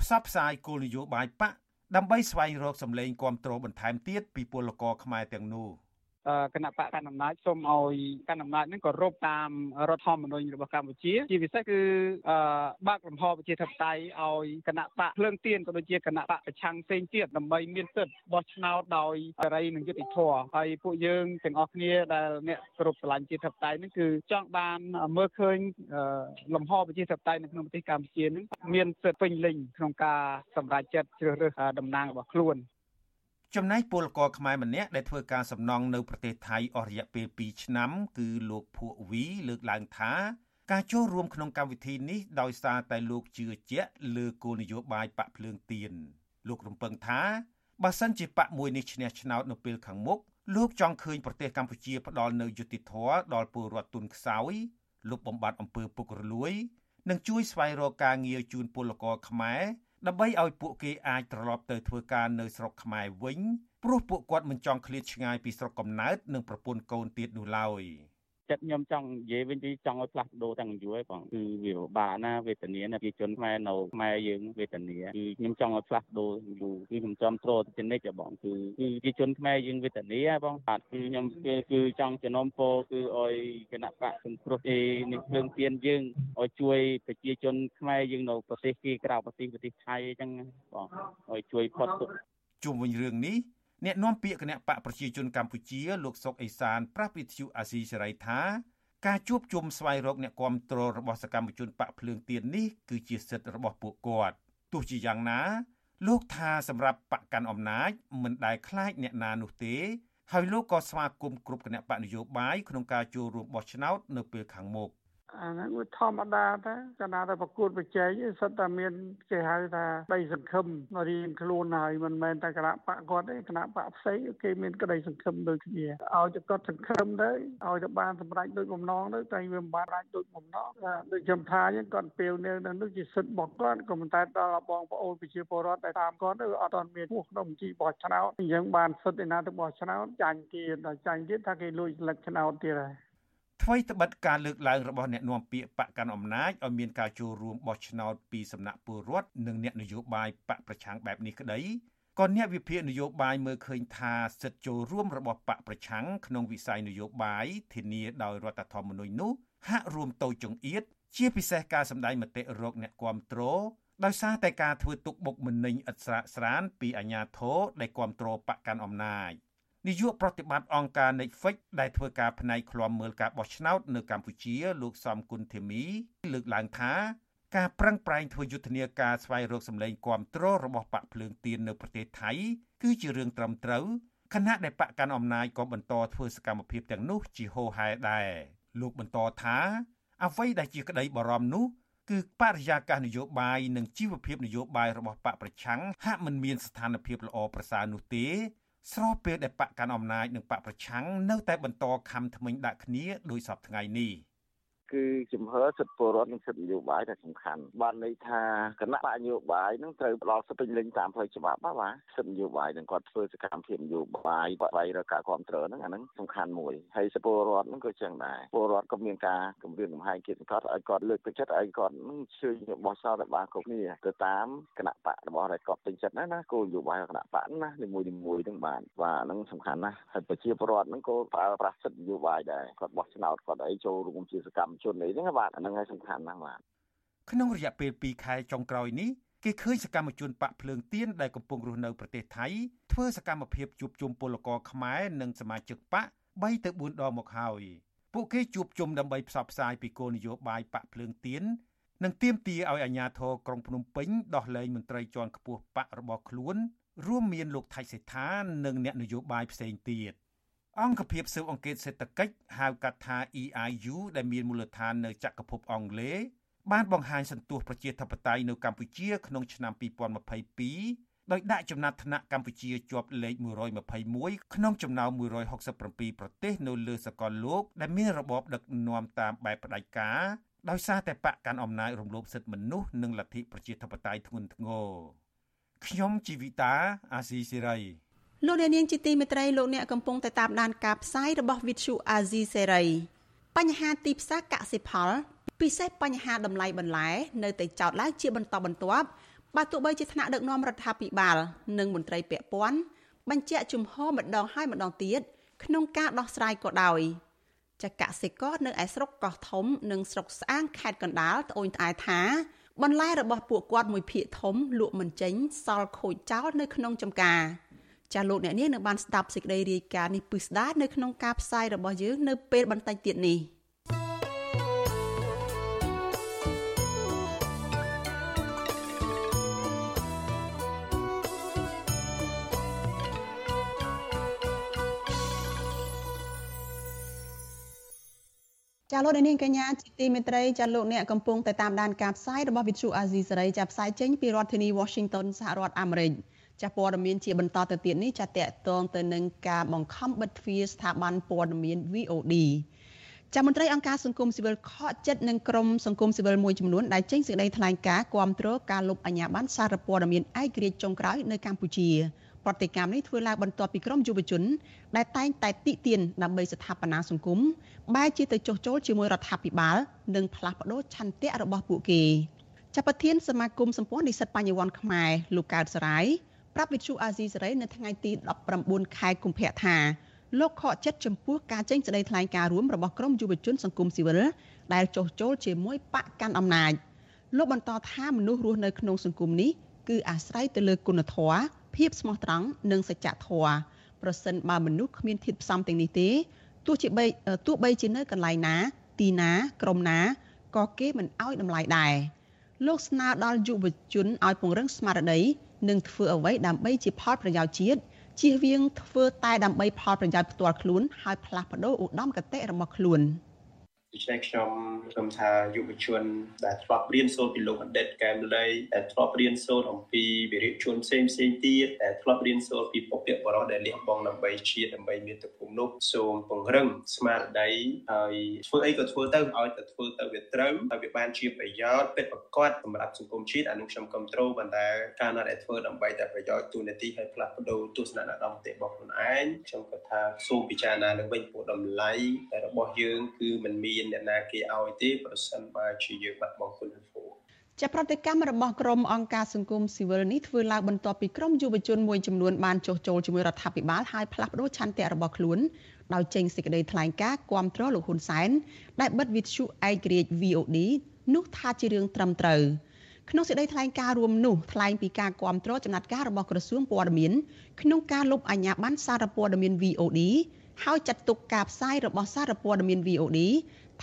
ផ្សព្វផ្សាយគោលនយោបាយបកដើម្បីស្វែងរកសម្លេងគាំទ្របន្ថែមទៀតពីពលករខ្មែរទាំងនោះ។ គណៈបកកណ្ដាលអំណាចសូមឲ្យកណ្ដាលអំណាចនឹងគោរពតាមរដ្ឋធម្មនុញ្ញរបស់កម្ពុជា ជាពិសេសគឺបើកលំហប្រជាធិបតេយ្យឲ្យគណៈបកភ្លើងទៀនក៏ដូចជាគណៈបកប្រឆាំងផ្សេងទៀតដើម្បីមានសិទ្ធិបោះឆ្នោតដោយសេរីនិងយុត្តិធម៌ហើយពួកយើងទាំងអស់គ្នាដែលអ្នកគ្រប់ស្រឡាញ់ប្រជាធិបតេយ្យនឹងគឺចង់បានមើលឃើញលំហប្រជាធិបតេយ្យនៅក្នុងប្រទេសកម្ពុជានឹងមានសិទ្ធិពេញលេញក្នុងការសម្រេចចិត្តជ្រើសរើសតំណាងរបស់ខ្លួន ចំណែកពលករខ្មែរម្នាក់ដែលធ្វើការសំណង់នៅប្រទេសថៃអស់រយៈពេល2ឆ្នាំ គឺលោកភក់វីលើកឡើងថាការចូលរួមក្នុងកម្មវិធីនេះដោយសារតែលោកជឿជាក់លើគោលនយោបាយបាក់ភ្លើងទៀនលោករំពឹងថាបើសិនជាបកមួយនេះឈ្នះឆ្នោតនៅពេលខាងមុខលោកចង់ឃើញប្រទេសកម្ពុជាផ្ដល់នូវយុត្តិធម៌ដល់ពលរដ្ឋទុនខ្សោយលុបបំបាត់អំពើពុករលួយ និងជួយស្វែងរកការងារជូនពលករខ្មែរ ដើម្បីឲ្យពួកគេអាចត្រឡប់ទៅធ្វើការនៅស្រុកខ្មែរវិញព្រោះពួកគាត់មិនចង់ឃ្លាតឆ្ងាយពីស្រុកកំណើតនិងប្រពន្ធកូនទៀតនោះឡើយ។ ចិត្តខ្ញុំចង់និយាយវិញទីចង់ឲ្យផ្លាស់ប្ដូរទាំងយូរហើយបងគឺវាពិបាកណាវេទនាណាប្រជាជនខ្មែរនៅខ្មែរយើងវេទនាគឺខ្ញុំចង់ឲ្យផ្លាស់ប្ដូរយូរគឺខ្ញុំចំត្រទៅជានិច្ចបងគឺគឺប្រជាជនខ្មែរយើងវេទនាបងបាទគឺខ្ញុំគឺគឺចង់ចំណុំពោគឺឲ្យគណៈបកសង្គ្រោះអេនេះភ្លើងទៀនយើងឲ្យជួយប្រជាជនខ្មែរយើងនៅប្រទេសគេក្រៅប្រទេសប្រទេសថៃអញ្ចឹងបងឲ្យជួយផុតទុកជុំវិញរឿងនេះ អ្នកនាំពាក្យគណៈបកប្រជាជនកម្ពុជាលោកសុកអេសានប្រាប់វិទ្យុអាស៊ីសេរីថាការជួបជុំស្វែងរកអ្នកគាំទ្ររបស់សកម្មជនបកភ្លើងទៀននេះគឺជាសិទ្ធិរបស់ពួកគាត់ទោះជាយ៉ាងណា លោកថាសម្រាប់បកកាន់អំណាចមិនដែលខ្លាចអ្នកណានោះទេ ហើយលោកក៏ស្វាគមន៍គ្រប់គណៈបកនយោបាយក្នុងការចូលរួមបោះឆ្នោតនៅពេលខាងមុខ។ អាហ្នឹងវាធម្មតាតែកាលណាតែប្រកួតប្រជែងសិតតែមានគេហៅថាក្តីសង្ឃឹមរៀងខ្លួនហើយមិនមែនតែគណៈបកគាត់ទេគណៈបកផ្សេងគេមានក្តីសង្ឃឹមដូចគ្នាឲ្យតែគាត់សង្ឃឹមទៅឲ្យតែបានសម្រេចដូចបំណងទៅតែវាមិនបានអាចដូចបំណងដូចខ្ញុំថាអញ្ចឹងគាត់ពេលនៅនោះជាសិទ្ធិរបស់គាត់ក៏ប៉ុន្តែដល់បងប្អូនប្រជាពលរដ្ឋដែលតាមគាត់ទៅអត់ទាន់មានពោះក្នុងជីបោះឆ្នោតអញ្ចឹងបានសិទ្ធិឯណាទៅបោះឆ្នោតចាញ់ទៀតដល់ចាញ់ទៀតថាគេលួចស្លឹកឆ្នោតទៀតហើយ ថ្មីត្បិតការលើកឡើងរបស់អ្នកនាំពាក្យបកកាន់អំណាចឲ្យមានការចូលរួមបោះឆ្នោតពីសំណាក់ពលរដ្ឋនិងអ្នកនយោបាយបកប្រឆាំងបែបនេះក្តីក៏អ្នកវិភាគនយោបាយមើលឃើញថាសិទ្ធិចូលរួមរបស់បកប្រឆាំងក្នុងវិស័យនយោបាយធានាដោយរដ្ឋធម្មនុញ្ញនោះហាក់រួមតូចចង្អៀតជាពិសេសការសម្ដែងមតិរោគអ្នកគាំទ្រដោយសារតែការធ្វើទុកបុកម្នេញឥតស្រាកស្រានពីអាជ្ញាធរដែលគ្រប់គ្រងបកកាន់អំណាច នាយកប្រតិបត្តិអង្គការ Netflix ដែលធ្វើការផ្នែកឃ្លាំមើលការបោះឆ្នោតនៅកម្ពុជា លោកសំគុណធីមី លើកឡើងថាការប្រឹងប្រែងធ្វើយុទ្ធនាការស្វែងរកសម្លេងគាំទ្ររបស់បកភ្លើងទៀននៅប្រទេសថៃ គឺជារឿងត្រឹមត្រូវខណៈដែលបកកាន់អំណាចក៏បន្តធ្វើសកម្មភាពទាំងនោះជាហូរហែដែរលោកបន្តថាអ្វីដែលជាក្តីបារម្ភនោះគឺបរិយាកាសនយោបាយនិងជីវភាពនយោបាយរបស់បកប្រឆាំងហាក់មិនមានស្ថានភាពល្អប្រសើរនោះទេ ស្របពេលដែលបកកាន់អំណាចនិងបកប្រឆាំងនៅតែបន្តខំថ្មិញដាក់គ្នាដោយសពថ្ងៃនេះ។ គឺជំហរសិទ្ធិពលរដ្ឋនិងសិទ្ធិនយោបាយដែលសំខាន់បានន័យថាគណៈបកនយោបាយនឹងត្រូវផ្ដល់សិទ្ធិពេញលេញតាមផ្លូវច្បាប់បាទសិទ្ធិនយោបាយនឹងគាត់ធ្វើសកម្មភាពនយោបាយបដិរកការគ្រប់គ្រងហ្នឹងអាហ្នឹងសំខាន់មួយហើយសិទ្ធិពលរដ្ឋហ្នឹងក៏ចឹងដែរពលរដ្ឋក៏មានការគម្រាមកំហែងគេគាត់ឲ្យគាត់លើកទឹកចិត្តឲ្យគាត់នឹងជឿបោះឆ្នោតឲ្យបានគ្រប់គ្នាទៅតាមគណៈបករបស់ដែលគាត់ពេញចិត្តណាណាគោលនយោបាយគណៈបកណានីមួយនីមួយហ្នឹងបាទបាទហ្នឹងសំខាន់ណាស់ហើយប្រជាពលរដ្ឋហ្នឹងក៏ប្រើប្រាស់សិទ្ធិនយោបាយដែរគាត់បោះឆ្នោតគាត់អីចូលរួមជាសកម្មជនអីហ្នឹងបាទអាហ្នឹងហើយសំខាន់ណាស់បាទក្នុងរយៈពេល2ខែចុងក្រោយនេះគេឃើញសកម្មជនបកភ្លើងទៀនដែលកំពុងរស់នៅប្រទេសថៃធ្វើសកម្មភាពជួបជុំពលករខ្មែរនិងសមាជិកបក3ទៅ4ដងមកហើយពួកគេជួបជុំដើម្បីផ្សព្វផ្សាយពីគោលនយោបាយបកភ្លើងទៀននិងទាមទារឲ្យអាជ្ញាធរក្រុងភ្នំពេញដោះលែងមន្ត្រីជាន់ខ្ពស់បករបស់ខ្លួន រួមមានលោកថៃសេដ្ឋានិងអ្នកនយោបាយផ្សេងទៀត អង្គភាពស៊ើបអង្កេតសេដ្ឋកិច្ចហៅកាត់ថា EIU ដែលមានមូលដ្ឋាននៅចក្រភពអង់គ្លេសបានបង្ហាញសន្ទុះប្រជាធិបតេយ្យនៅកម្ពុជាក្នុងឆ្នាំ2022ដោយដាក់ចំណាត់ថ្នាក់កម្ពុជាជាប់លេខ121ក្នុងចំណោម167ប្រទេសនៅលើសកលលោកដែលមានរបបដឹកនាំតាមបែបផ្ដាច់ការដោយសារតែបកកាន់អំណាចរំលោភសិទ្ធិមនុស្សនិងលទ្ធិប្រជាធិបតេយ្យធ្ងន់ធ្ងរខ្ញុំជីវិតាអាស៊ីសេរី លោកអ្នកនាងជាទីមេត្រីលោកអ្នកកំពុងតែតាមដានការផ្សាយរបស់ Vithu Azizi Serai បញ្ហាទីផ្សារកសិផល ពិសេសបញ្ហាតម្លៃបន្លែនៅតែចោតឡើងជាបន្តបន្ទាប់បើទោះបីជាថ្នាក់ដឹកនាំរដ្ឋាភិបាល និងមន្ត្រីពាក់ព័ន្ធបញ្ជាក់ជំហរម្ដងហើយម្ដងទៀតក្នុងការដោះស្រាយក៏ដោយចកសិករនៅឯស្រុកកោះធំ និងស្រុកស្អាងខេត្តកណ្ដាលត្អូញត្អែថា បន្លែរបស់ពួកគាត់មួយភាគធំលក់មិនចេញសល់ខូចចោលនៅក្នុងចំការ ចាលោកអ្នកនាងនៅបានស្ដាប់សេចក្តីរាយការណ៍នេះពិស្ដានៅក្នុងការផ្សាយរបស់យើងនៅពេលបន្តិចទៀតនេះចាលោកនាងកញ្ញាជាទីមេត្រីចាលោកអ្នកកំពុងតែតាមដានការផ្សាយរបស់វិទ្យុអាស៊ីសេរីចាផ្សាយចេញពីរដ្ឋធានី Washington សហរដ្ឋអាមេរិក។ ចាស់ព័ត៌មានជាបន្តទៅទៀតនេះចាតកតងទៅនឹងការបង្ខំបិទទ្វារស្ថាប័នព័ត៌មាន VOD ចាមន្ត្រីអង្គការសង្គមស៊ីវិលខកចិត្តនឹងក្រមសង្គមស៊ីវិលមួយចំនួនដែលចេញសេចក្តីថ្លែងការណ៍គាំទ្រការលុបអាញាបានសារព័ត៌មានឯករាជ្យចុងក្រោយនៅកម្ពុជាប្រតិកម្មនេះធ្វើឡើងបន្ទាប់ពីក្រមយុវជន ដែលតែងតែតិទៀនដើម្បីស្ថាបនាសង្គមបែរជាទៅចុះចូលជាមួយរដ្ឋាភិបាលនិងផ្លាស់ប្ដូរឆន្ទៈរបស់ពួកគេចាប់ប្រធានសមាគមសម្ព័ន្ធនិស្សិតបញ្ញវន្តខ្មែរលោកកើតសរាយ ប្រាប់វិទ្យុអាស៊ីសេរីនៅថ្ងៃទី19ខែកុម្ភៈថាលោកខកចិត្តចំពោះការចេញសេចក្តីថ្លែងការណ៍រួមរបស់ក្រមយុវជនសង្គមស៊ីវិលដែលចុះចូលជាមួយបកកាន់អំណាចលោកបន្តថាមនុស្សរស់នៅក្នុងសង្គមនេះគឺអាស្រ័យទៅលើគុណធម៌ភាពស្មោះត្រង់និងសច្ចធម៌ប្រសិនបើមនុស្សគ្មានធាតុផ្សំទាំងនេះទេទោះជាបីទោះបីជានៅកន្លែងណា ទីណាក្រុមណាក៏គេមិនអោយតម្លៃដែរលោកស្នើដល់យុវជនឲ្យពង្រឹងស្មារតី និងធ្វើអ្វីដើម្បីជាផលប្រយោជន៍ជាតិជៀសវាងធ្វើតែដើម្បីផលប្រយោជន៍ផ្ទាល់ខ្លួនហើយផ្លាស់ប្ដូរឧត្តមគតិរបស់ខ្លួន។ ដូច្នេះខ្ញុំខ្ញុំថាយុវជនដែលធ្លាប់រៀនសូត្រពីលោកបណ្ឌិតកែមលីដែលធ្លាប់រៀនសូត្រអំពីវិរិយជនផ្សេងផ្សេងទៀតដែលធ្លាប់រៀនសូត្រពីពពកបរោះដែលលះបង់ដើម្បីជាតិដើម្បីមាតុភូមិនោះសូមពង្រឹងស្មារតីហើយធ្វើអីក៏ធ្វើទៅឲ្យតែធ្វើទៅវាត្រូវហើយវាបានជាប្រយោជន៍ពិតប្រាកដសម្រាប់សង្គមជាតិអានោះខ្ញុំគ្រប់គ្រងប៉ុន្តែការណាដែលធ្វើដើម្បីតែប្រយោជន៍ទូនាទីហើយផ្លាស់ប្ដូរទស្សនៈអារម្មណ៍របស់ខ្លួនឯងខ្ញុំគាត់ថាសូមពិចារណាឡើងវិញពួកតម្លៃរបស់យើងគឺมันមានអ្នកណាគេឲ្យទេប្រសិនបើជាយើងបាត់បង់គុណធម៌ចាប្រតិកម្មរបស់ក្រមអង្គការសង្គមស៊ីវិលនេះធ្វើឡើងបន្ទាប់ពីក្រមយុវជនមួយចំនួនបានចុះចូលជាមួយរដ្ឋាភិបាលហើយផ្លាស់ប្តូរឆន្ទៈរបស់ខ្លួនដោយចេញសេចក្តីថ្លែងការណ៍គាំទ្រលោកហ៊ុនសែនដែលបិទវិទ្យុឯករាជ្យ VOD នោះថាជារឿងត្រឹមត្រូវក្នុងសេចក្តីថ្លែងការណ៍រួមនោះថ្លែងពីការគ្រប់គ្រងចំណាត់ការរបស់ក្រសួងព័ត៌មានក្នុងការលុបអាជ្ញាប័ណ្ណសារព័ត៌មាន VOD ហើយចាត់ទុកការផ្សាយរបស់សារព័ត៌មាន VOD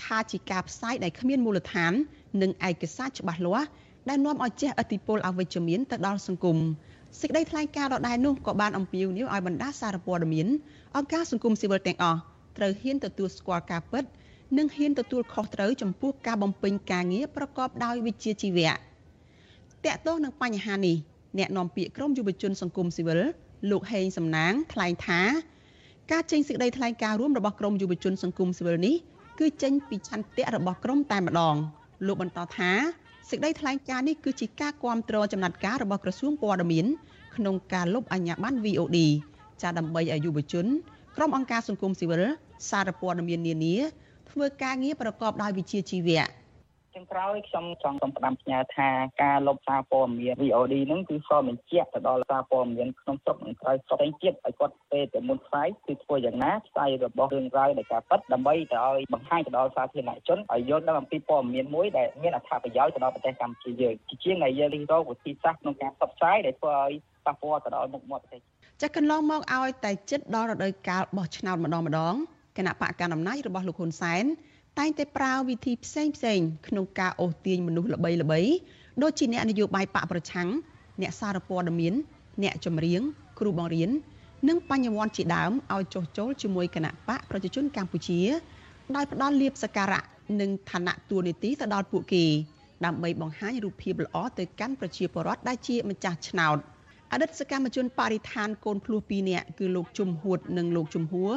ថាជាការផ្សាយដែលគ្មានមូលដ្ឋាន និងឯកសារច្បាស់លាស់ដែលនាំឲ្យជះឥទ្ធិពលអវិជ្ជមានទៅដល់សង្គមសេចក្តីថ្លែងការណ៍ដដែលនោះក៏បានអំពាវនាវឲ្យបណ្ដាសារព័ត៌មានអង្គការសង្គមស៊ីវិលទាំងអស់ត្រូវហ៊ានទទួលស្គាល់ការពិត និងហ៊ានទទួលខុសត្រូវចំពោះការបំពេញការងារប្រកបដោយវិជ្ជាជីវៈតកតោះនឹងបញ្ហានេះអ្នកនាំពាក្យក្រមយុវជនសង្គមស៊ីវិលលោកហេងសំណាងថ្លែងថា ការចេញសេចក្តីថ្លែងការណ៍រួមរបស់ក្រមយុវជនសង្គមស៊ីវិលនេះ គឺចេញពីឆន្ទៈរបស់ក្រមតែម្ដងលោកបន្តថាសេចក្តីថ្លែងការណ៍នេះគឺជាការគាំទ្រចំណាត់ការរបស់ក្រសួងព័ត៌មានក្នុងការលុបអាជ្ញាប័ណ្ណ VOD ចាដើម្បីឲ្យយុវជនក្រុមអង្គការសង្គមស៊ីវិលសារព័ត៌មាននានាធ្វើការងារប្រកបដោយវិជ្ជាជីវៈ ចុងក្រោយខ្ញុំចង់សូមផ្ដាំផ្ញើថាការលុបសារព័ត៌មាន VOD ហ្នឹងគឺសបញ្ជាក់ទៅដល់សារព័ត៌មានក្នុងស្រុកនិងក្រៅស្រុកផ្សេងទៀតឲ្យគាត់ពេលតែមុនផ្សាយគឺធ្វើយ៉ាងណាផ្សាយរបស់រឿងរ៉ាវនៃការពិតដើម្បីទៅឲ្យបង្ហាញទៅដល់សាធារណជនឲ្យយល់ដឹងអំពីព័ត៌មានមួយដែលមានអត្ថប្រយោជន៍ទៅដល់ប្រទេសកម្ពុជាយើងជាជាងដែលយើងរិះរកវិធីសាស្ត្រក្នុងការផ្សព្វផ្សាយដែលធ្វើឲ្យប៉ះពាល់ទៅដល់មុខមាត់ប្រទេសចាស់កន្លងមកឲ្យតែចិត្តដល់រដូវកាលបោះឆ្នោតម្ដងម្ដងគណៈបកកណ្ដាលអំណាចរបស់លោកហ៊ុនសែន តែងតែប្រើវិធីផ្សេងផ្សេងក្នុងការអូសទាញមនុស្សល្បីល្បីដូចជាអ្នកនយោបាយបកប្រឆាំងអ្នកសារព័ត៌មាន អ្នកចម្រៀង គ្រូបង្រៀននិងបញ្ញវន្តជាដើមឲ្យចុះចូលជាមួយគណៈបកប្រជាជនកម្ពុជាដោយផ្ដល់លៀបសក្ការៈនិងឋានៈតួនាទីទៅដល់ពួកគេដើម្បីបង្ហាញរូបភាពល្អទៅកាន់ប្រជាពលរដ្ឋដែលជាម្ចាស់ឆ្នោតអតីតសកម្មជនបរិស្ថានកូនភ្លោះ2នាក់គឺលោកជំហួតនិងលោកជំហួរ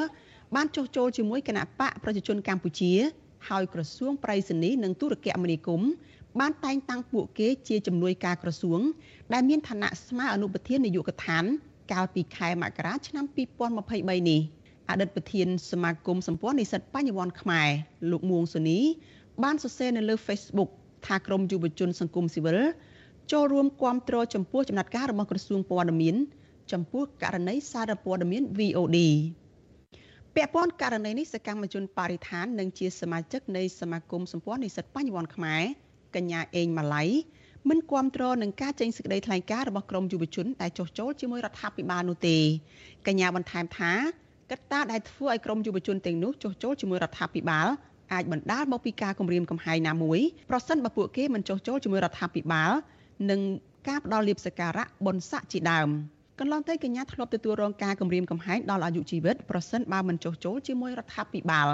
បានចុះចូលជាមួយគណៈបកប្រជាជនកម្ពុជា ហើយក្រសួងប្រៃសណីនិងទូរគមនាគមន៍បានតែងតាំងពួកគេជាជំនួយការក្រសួង ដែលមានឋានៈស្មើអនុប្រធាននាយកដ្ឋាន កាលពីខែមករាឆ្នាំ2023នេះអតីតប្រធានសមាគមសម្ព័ន្ធនិស្សិតបញ្ញវន្តខ្មែរលោកមួងសូនី បានសរសេរនៅលើ Facebook ថាក្រមយុវជនសង្គមស៊ីវិលចូលរួមគាំទ្រចំពោះចំណាត់ការរបស់ក្រសួងព័ត៌មាន ចំពោះករណីសារព័ត៌មាន VOD ពាក់ព័ន្ធករណីនេះសកម្មជនបរិស្ថាននិងជាសមាជិកនៃសមាគមសម្ព័ន្ធនិស្សិតបញ្ញវន្តខ្មែរកញ្ញាអេងម៉ាឡៃមិនគាំទ្រនឹងការចេញសេចក្តីថ្លែងការណ៍របស់ក្រមយុវជនដែលចុះចូលជាមួយរដ្ឋាភិបាលនោះទេកញ្ញាបន្ថែមថាកត្តាដែលធ្វើឲ្យក្រមយុវជនទាំងនោះចុះចូលជាមួយរដ្ឋាភិបាលអាចបណ្ដាលមកពីការគំរាមកំហែងណាមួយប្រសិនបើពួកគេមិនចុះចូលជាមួយរដ្ឋាភិបាលនិងការផ្ដល់លៀបសការៈបុណ្យស័ក្តិជាដើម។ កន្លងទៅកញ្ញាធ្លាប់ទទួលរងការគំរាមកំហែងដល់អាយុជីវិតប្រសិនបើមិនចុះចូលជាមួយរដ្ឋាភិបាល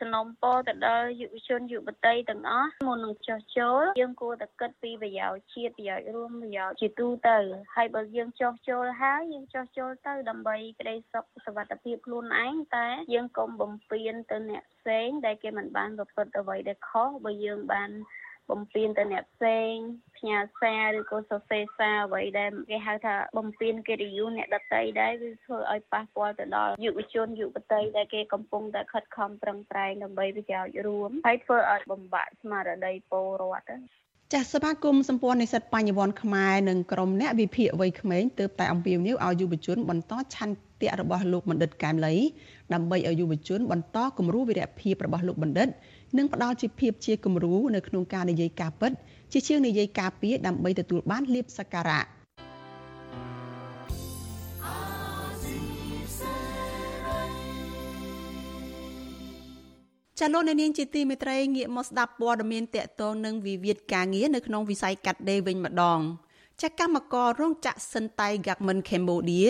សំណុំពរទៅដល់យុវជនយុវតីទាំងអស់មុននឹងចុះចូលយើងគួរតែគិតពីប្រយោជន៍ជាតិប្រយោជន៍រួមប្រយោជន៍ជាទូទៅហើយបើយើងចុះចូលហើយយើងចុះចូលទៅដើម្បីក្តីសុខសុវត្ថិភាពខ្លួនឯងតែយើងកុំបំពេញទៅអ្នកផ្សេងដែលគេមិនបានប្រព្រឹត្តអ្វីដែលខុសបើយើងបាន បំពេញទៅអ្នកផ្សេងផ្ញើសារឬក៏សរសេរសារអ្វីដែលគេហៅថាបំពេញកិត្តិយសអ្នកដតីដែរវាធ្វើឲ្យប៉ះពាល់ទៅដល់យុវជនយុវតីដែលគេកំពុងតែខិតខំប្រឹងប្រែងដើម្បីប្រយោជន៍រួមហើយធ្វើឲ្យបំបាក់ស្មារតីពលរដ្ឋចាសសមាគមសម្ព័ន្ធនិស្សិតបញ្ញវន្តខ្មែរនិងក្រុមអ្នកវិភាគវ័យក្មេងទើបតែអំពាវនាវឲ្យយុវជនបន្តឆន្ទៈរបស់លោកបណ្ឌិតកែមលីដើម្បីឲ្យយុវជនបន្តគំរូវីរភាពរបស់លោកបណ្ឌិត និងផ្ដល់ជាភាពជាគំរូនៅក្នុងការនិយាយការពិត ជាជាងនិយាយការពារដើម្បីទទួលបានលៀបសក្ការៈចាលោកនាងជាទីមេត្រីងាកមកស្ដាប់ព័ត៌មានតកតងនឹងវិវាទការងារនៅក្នុងវិស័យកាត់ដេរវិញម្ដងចាកម្មកររោងចក្រសិនតៃ Garment Cambodia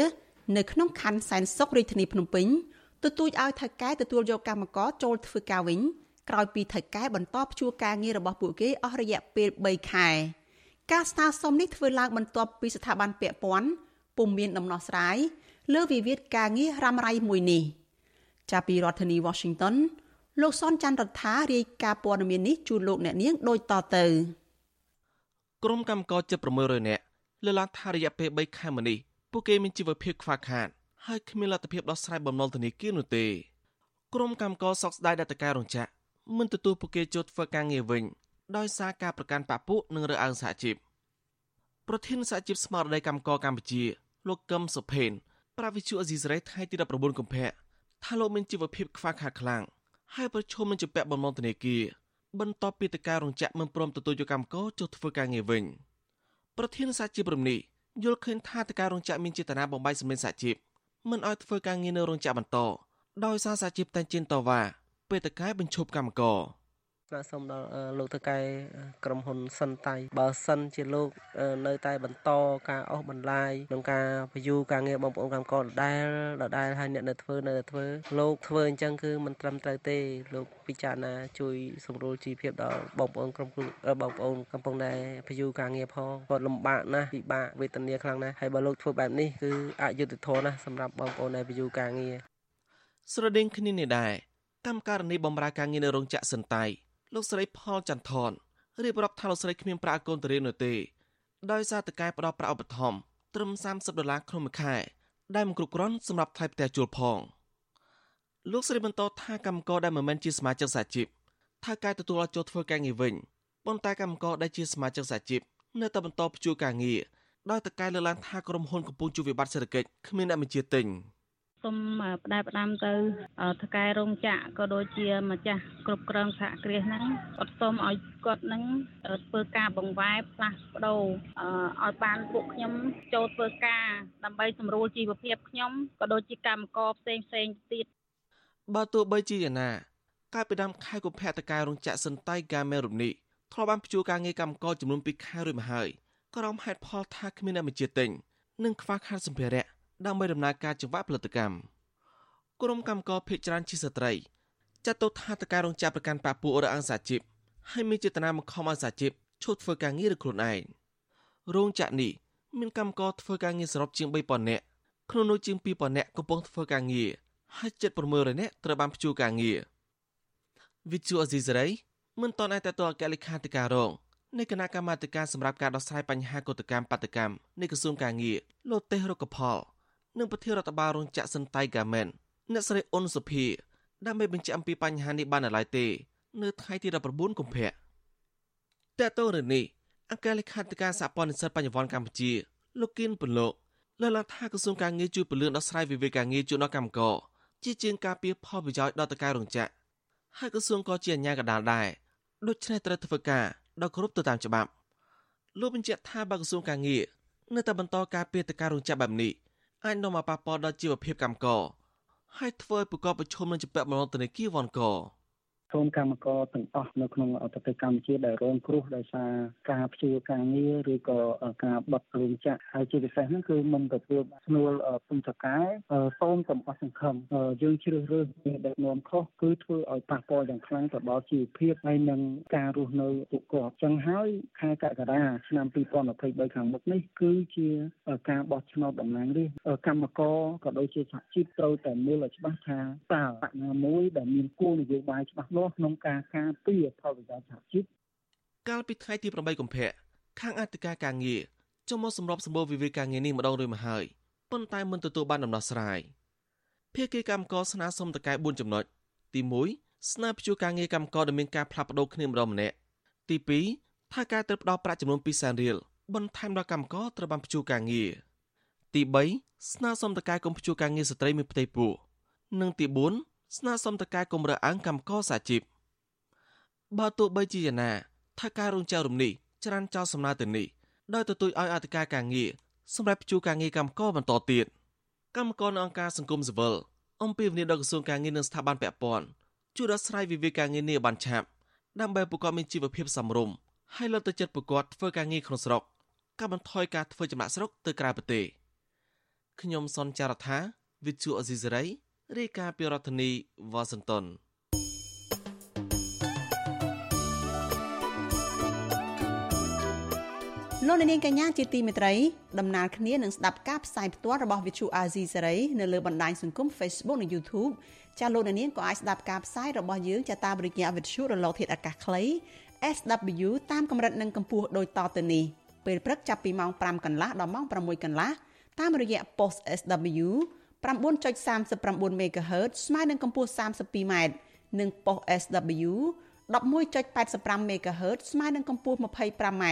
នៅក្នុងខណ្ឌសែនសុខរាជធានីភ្នំពេញទទូចឲ្យថៅកែទទួលយកកម្មករចូលធ្វើការវិញ ក្រោយពីថៅកែបន្តព្យួរការងាររបស់ពួកគេអស់រយៈពេល3ខែការស្នើសុំនេះធ្វើឡើងបន្ទាប់ពីស្ថាប័នពាក់ព័ន្ធពុំមានដំណោះស្រាយលើវិវាទការងាររ៉ាំរ៉ៃមួយនេះចាប់ពីរដ្ឋធានី Washington លោកសនច័ន្ទរដ្ឋារាយការណ៍ព័ត៌មាននេះជូនលោកអ្នកនាងដូចតទៅក្រុមកម្មករជិត600នាក់លើកឡើងថារយៈពេល3ខែមកនេះពួកគេមានជីវភាពខ្វះខាតហើយគ្មានលទ្ធភាពដោះស្រាយបំណុលធនាគារនោះទេក្រុមកម្មករសោកស្ដាយដែលតកែរោងចក្រ មិនទទួលពួកគេចូលធ្វើការងារវិញដោយសារការប្រកាន់បពពួកនិងរើសអើងសហជីពប្រធានសហជីពស្មារតីកម្មករកម្ពុជា លោកកឹមសុផេនប្រាវិជូអេស៊ីសរ៉េថ្ងៃទី19កុម្ភៈថាលោកមានជីវភាពខ្វះខាតខ្លាំងហើយប្រឈមនឹងជំពាក់បំណុលធនាគារបន្ទាប់ពីតការរោងចក្រមិនព្រមទទួលយកកម្មករចុះធ្វើការងារវិញប្រធានសហជីពរំនេះយល់ឃើញថាតការរោងចក្រមានចេតនាបំបីសម្លេងសហជីពមិនឲ្យធ្វើការងារនៅរោងចក្របន្តដោយសារសហជីពតែងជិនតវ៉ា ពេលតការបញ្ឈប់កម្មករស្នើសុំដល់លោកតកែក្រុមហ៊ុនសិនតៃបើសិនជាលោកនៅតែបន្តការអស់បន្លាយក្នុងការពយូការងារបងប្អូនកម្មករដដែលដដែលហើយអ្នកនៅធ្វើនៅធ្វើលោកធ្វើអញ្ចឹងគឺមិនត្រឹមត្រូវទេលោកពិចារណាជួយសម្រួលជីវភាពដល់បងប្អូនក្រុមគ្រួបងប្អូនកំពុងតែពយូការងារផងគាត់លំបាកណាស់ពិបាកវេទនាខ្លាំងណាស់ហើយបើលោកធ្វើបែបនេះគឺអយុត្តិធម៌ណាស់សម្រាប់បងប្អូនដែលពយូការងារស្រដៀងគ្នានេះដែរ កម្មការនីបំរើការងារនៅរោងចក្រសិនតៃលោកស្រីផលចន្ទថនរៀបរាប់ថាលោកស្រីគ្មានប្រាក់កូនទៅរៀននោះទេដោយសារតកែផ្ដល់ប្រាក់ឧបត្ថម្ភត្រឹម30ដុល្លារក្នុងមួយខែដែលមិនគ្រប់គ្រាន់សម្រាប់ថ្លៃផ្ទះជួលផងលោកស្រីបន្តថាកម្មករដែលមិនមែនជាសមាជិកសហជីពថាកែទទួលឲ្យចូលធ្វើការងារវិញប៉ុន្តែកម្មករដែលជាសមាជិកសហជីពនៅតែបន្តព្យួរការងារដោយតកែលើកឡើងថាក្រុមហ៊ុនកំពុងជួបវិបត្តិសេដ្ឋកិច្ចគ្មានអ្នកបញ្ជាទិញ។ សូមផ្ដែផ្ដាំទៅថកែរោងចក្រក៏ដូចជាម្ចាស់គ្រប់គ្រងសហគ្រាសហ្នឹងគាត់សូមឲ្យគាត់ហ្នឹងធ្វើការបង្វែរផ្លាស់ប្ដូរឲ្យបានពួកខ្ញុំចូលធ្វើការដើម្បីសម្រួលជីវភាពខ្ញុំក៏ដូចជាកម្មករផ្សេងផ្សេងទៀតបើទោះបីជាយ៉ាងណាកាលពីដើមខែកុម្ភៈតកែរោងចក្រសិនតៃកាមេរុនីធ្លាប់បានព្យួរការងារកម្មករចំនួន2ខែរួចមកហើយក្រុមហេតុផលថាគ្មានអ្នកបញ្ជាទិញនិងខ្វះខាតសម្ភារៈ ដើម្បីដំណើរការចង្វាក់ផលិតកម្មក្រុមកម្មករភេកច្រើនជាស្ត្រីចាត់ទុកថាតការរោងចក្រប្រកាន់បពុរអង្គសាជីពហើយមានចេតនាបង្ខំឲ្យសាជីពឈប់ធ្វើការងារឬខ្លួនឯងរោងចក្រនេះមានកម្មករធ្វើការងារសរុបជាង3000នាក់ក្នុងនោះជាង2000នាក់កំពុងធ្វើការងារហើយជិត600នាក់ត្រូវបានព្យួរការងារវិទ្យុអេស៊ីសរ៉ៃមិនតន់អាចតតអគ្គលេខាធិការរងនៃគណៈកម្មាធិការសម្រាប់ការដោះស្រាយបញ្ហាកតកម្មបាតកម្មនៃក្រសួងការងារលោកទេសរុក្ខផល និងប្រធានរដ្ឋបាលរោងចក្រសិនតៃហ្គាមែនអ្នកស្រីអ៊ុនសុភា ដើម្បីបញ្ជាក់អំពីបញ្ហានេះបាននៅឡើយទេ នៅថ្ងៃទី19កុម្ភៈតើតើរឿងនេះអង្គការលេខាធិការសហព័ន្ធនិស្សិតបញ្ញវន្តកម្ពុជាលោកគិនពន្លកលើកឡើងថាក្រសួងការងារជួយពន្លឿនដោះស្រាយវិវាទការងារជូនដល់កម្មករជាជាងការពៀផលប្រយោជន៍ដល់តការរោងចក្រហើយក្រសួងក៏ជាអាជ្ញាកណ្ដាលដែរដូច្នេះត្រូវធ្វើការដោយគោរពទៅតាមច្បាប់លោកបញ្ជាក់ថាបើក្រសួងការងារនៅតែបន្តការពៀតការរោងចក្របែបនេះ អាចនាំមកប៉ះពាល់ដល់ជីវភាពកម្មករហើយធ្វើឲ្យប្រកបប្រឈមនឹងចំពាក់បំណុលធនាគារវ៉ាន់ក សូមកម្មករទាំងអស់នៅក្នុងប្រទេសកម្ពុជាដែលរងគ្រោះដោយសារការព្យួរការងារឬក៏ការបិទរោងចក្រហើយជាពិសេសហ្នឹងគឺមិនទទួលស្នួលពុំតកែសូមកំអស់សង្ឃឹមយើងជ្រើសរើសមានដឹកនាំខុសគឺធ្វើឲ្យប៉ះពាល់យ៉ាងខ្លាំងទៅដល់ជីវភាពហើយនិងការរស់នៅពួកគាត់ចឹងហើយខែកក្កដាឆ្នាំ2023ខាងមុខនេះគឺជាការបោះឆ្នោតតំណាងរាស្ត្រកម្មករក៏ដូចជាសហជីពត្រូវតែមើលឲ្យច្បាស់ថាតើបញ្ញាមួយដែលមានគោលនយោបាយច្បាស់លាស់ក្នុងការការពារផលប្រយោជន៍សហជីពកាលពីថ្ងៃទី8កុម្ភៈខាងអធិការការងារចូលមកសម្របសម្បូរវិវាទការងារនេះម្ដងរួចមកហើយប៉ុន្តែមិនទទួលបានដំណោះស្រាយភាគីកម្មករស្នើសុំតកែ4ចំណុចទី1ស្នើព្យួរការងារកម្មករដែលមានការផ្លាស់ប្ដូរគ្នាម្ដងម្នាក់ទី2ថាការត្រូវផ្ដល់ប្រាក់ចំនួន2សែនរៀលបន្ថែមដល់កម្មករត្រូវបានព្យួរការងារទី3ស្នើសុំតកែកុំព្យួរការងារស្ត្រីមានផ្ទៃពោះនិងទី4 ស្នើសុំតកែកុំរើសអើងកម្មករសាជីពបើទោះបីជាយ៉ាងណាថាការរងចាំរំនេះច្រានចោលសំណើទៅនេះដោយទទូចឲ្យអធិការការងារសម្រាប់ជួការងារកម្មករបន្តទៀតកម្មករនៅអង្គការសង្គមស៊ីវិលអំពីវិនិយោគដល់ក្រសួងការងារនិងស្ថាប័នពាក់ព័ន្ធជួយដោះស្រាយវិវាទការងារនេះបានឆាប់ដើម្បីប្រកបមានជីវភាពសមរម្យហើយលើកទឹកចិត្តប្រកបធ្វើការងារក្នុងស្រុកកាត់បន្ថយការធ្វើចំណាក់ស្រុកទៅក្រៅប្រទេសខ្ញុំសនចាររថាវិទ្យុអេស៊ីសេរី រាយការណ៍ពីរដ្ឋធានីវ៉ាស៊ីនតោនលោកនាងកញ្ញាជាទីមេត្រីដំណើរគ្នានឹងស្ដាប់ការផ្សាយផ្ទាល់របស់ Vithu Azizi Serai នៅលើបណ្ដាញសង្គម Facebook និង YouTube ចាលោកនាងក៏អាចស្ដាប់ការផ្សាយរបស់យើងចាតាមរយៈ Vithu រលកធាតុអាកាសខ្លី SW តាមកម្រិតនិងកម្ពស់ដូចតទៅនេះពេលព្រឹកចាប់ពីម៉ោង5កន្លះដល់ម៉ោង6កន្លះតាមរយៈ post SW 9.39 MHz ស្មើនឹងកម្ពស់ 32m និង post SW 11.85 MHz ស្មើនឹងកម្ពស់ 25m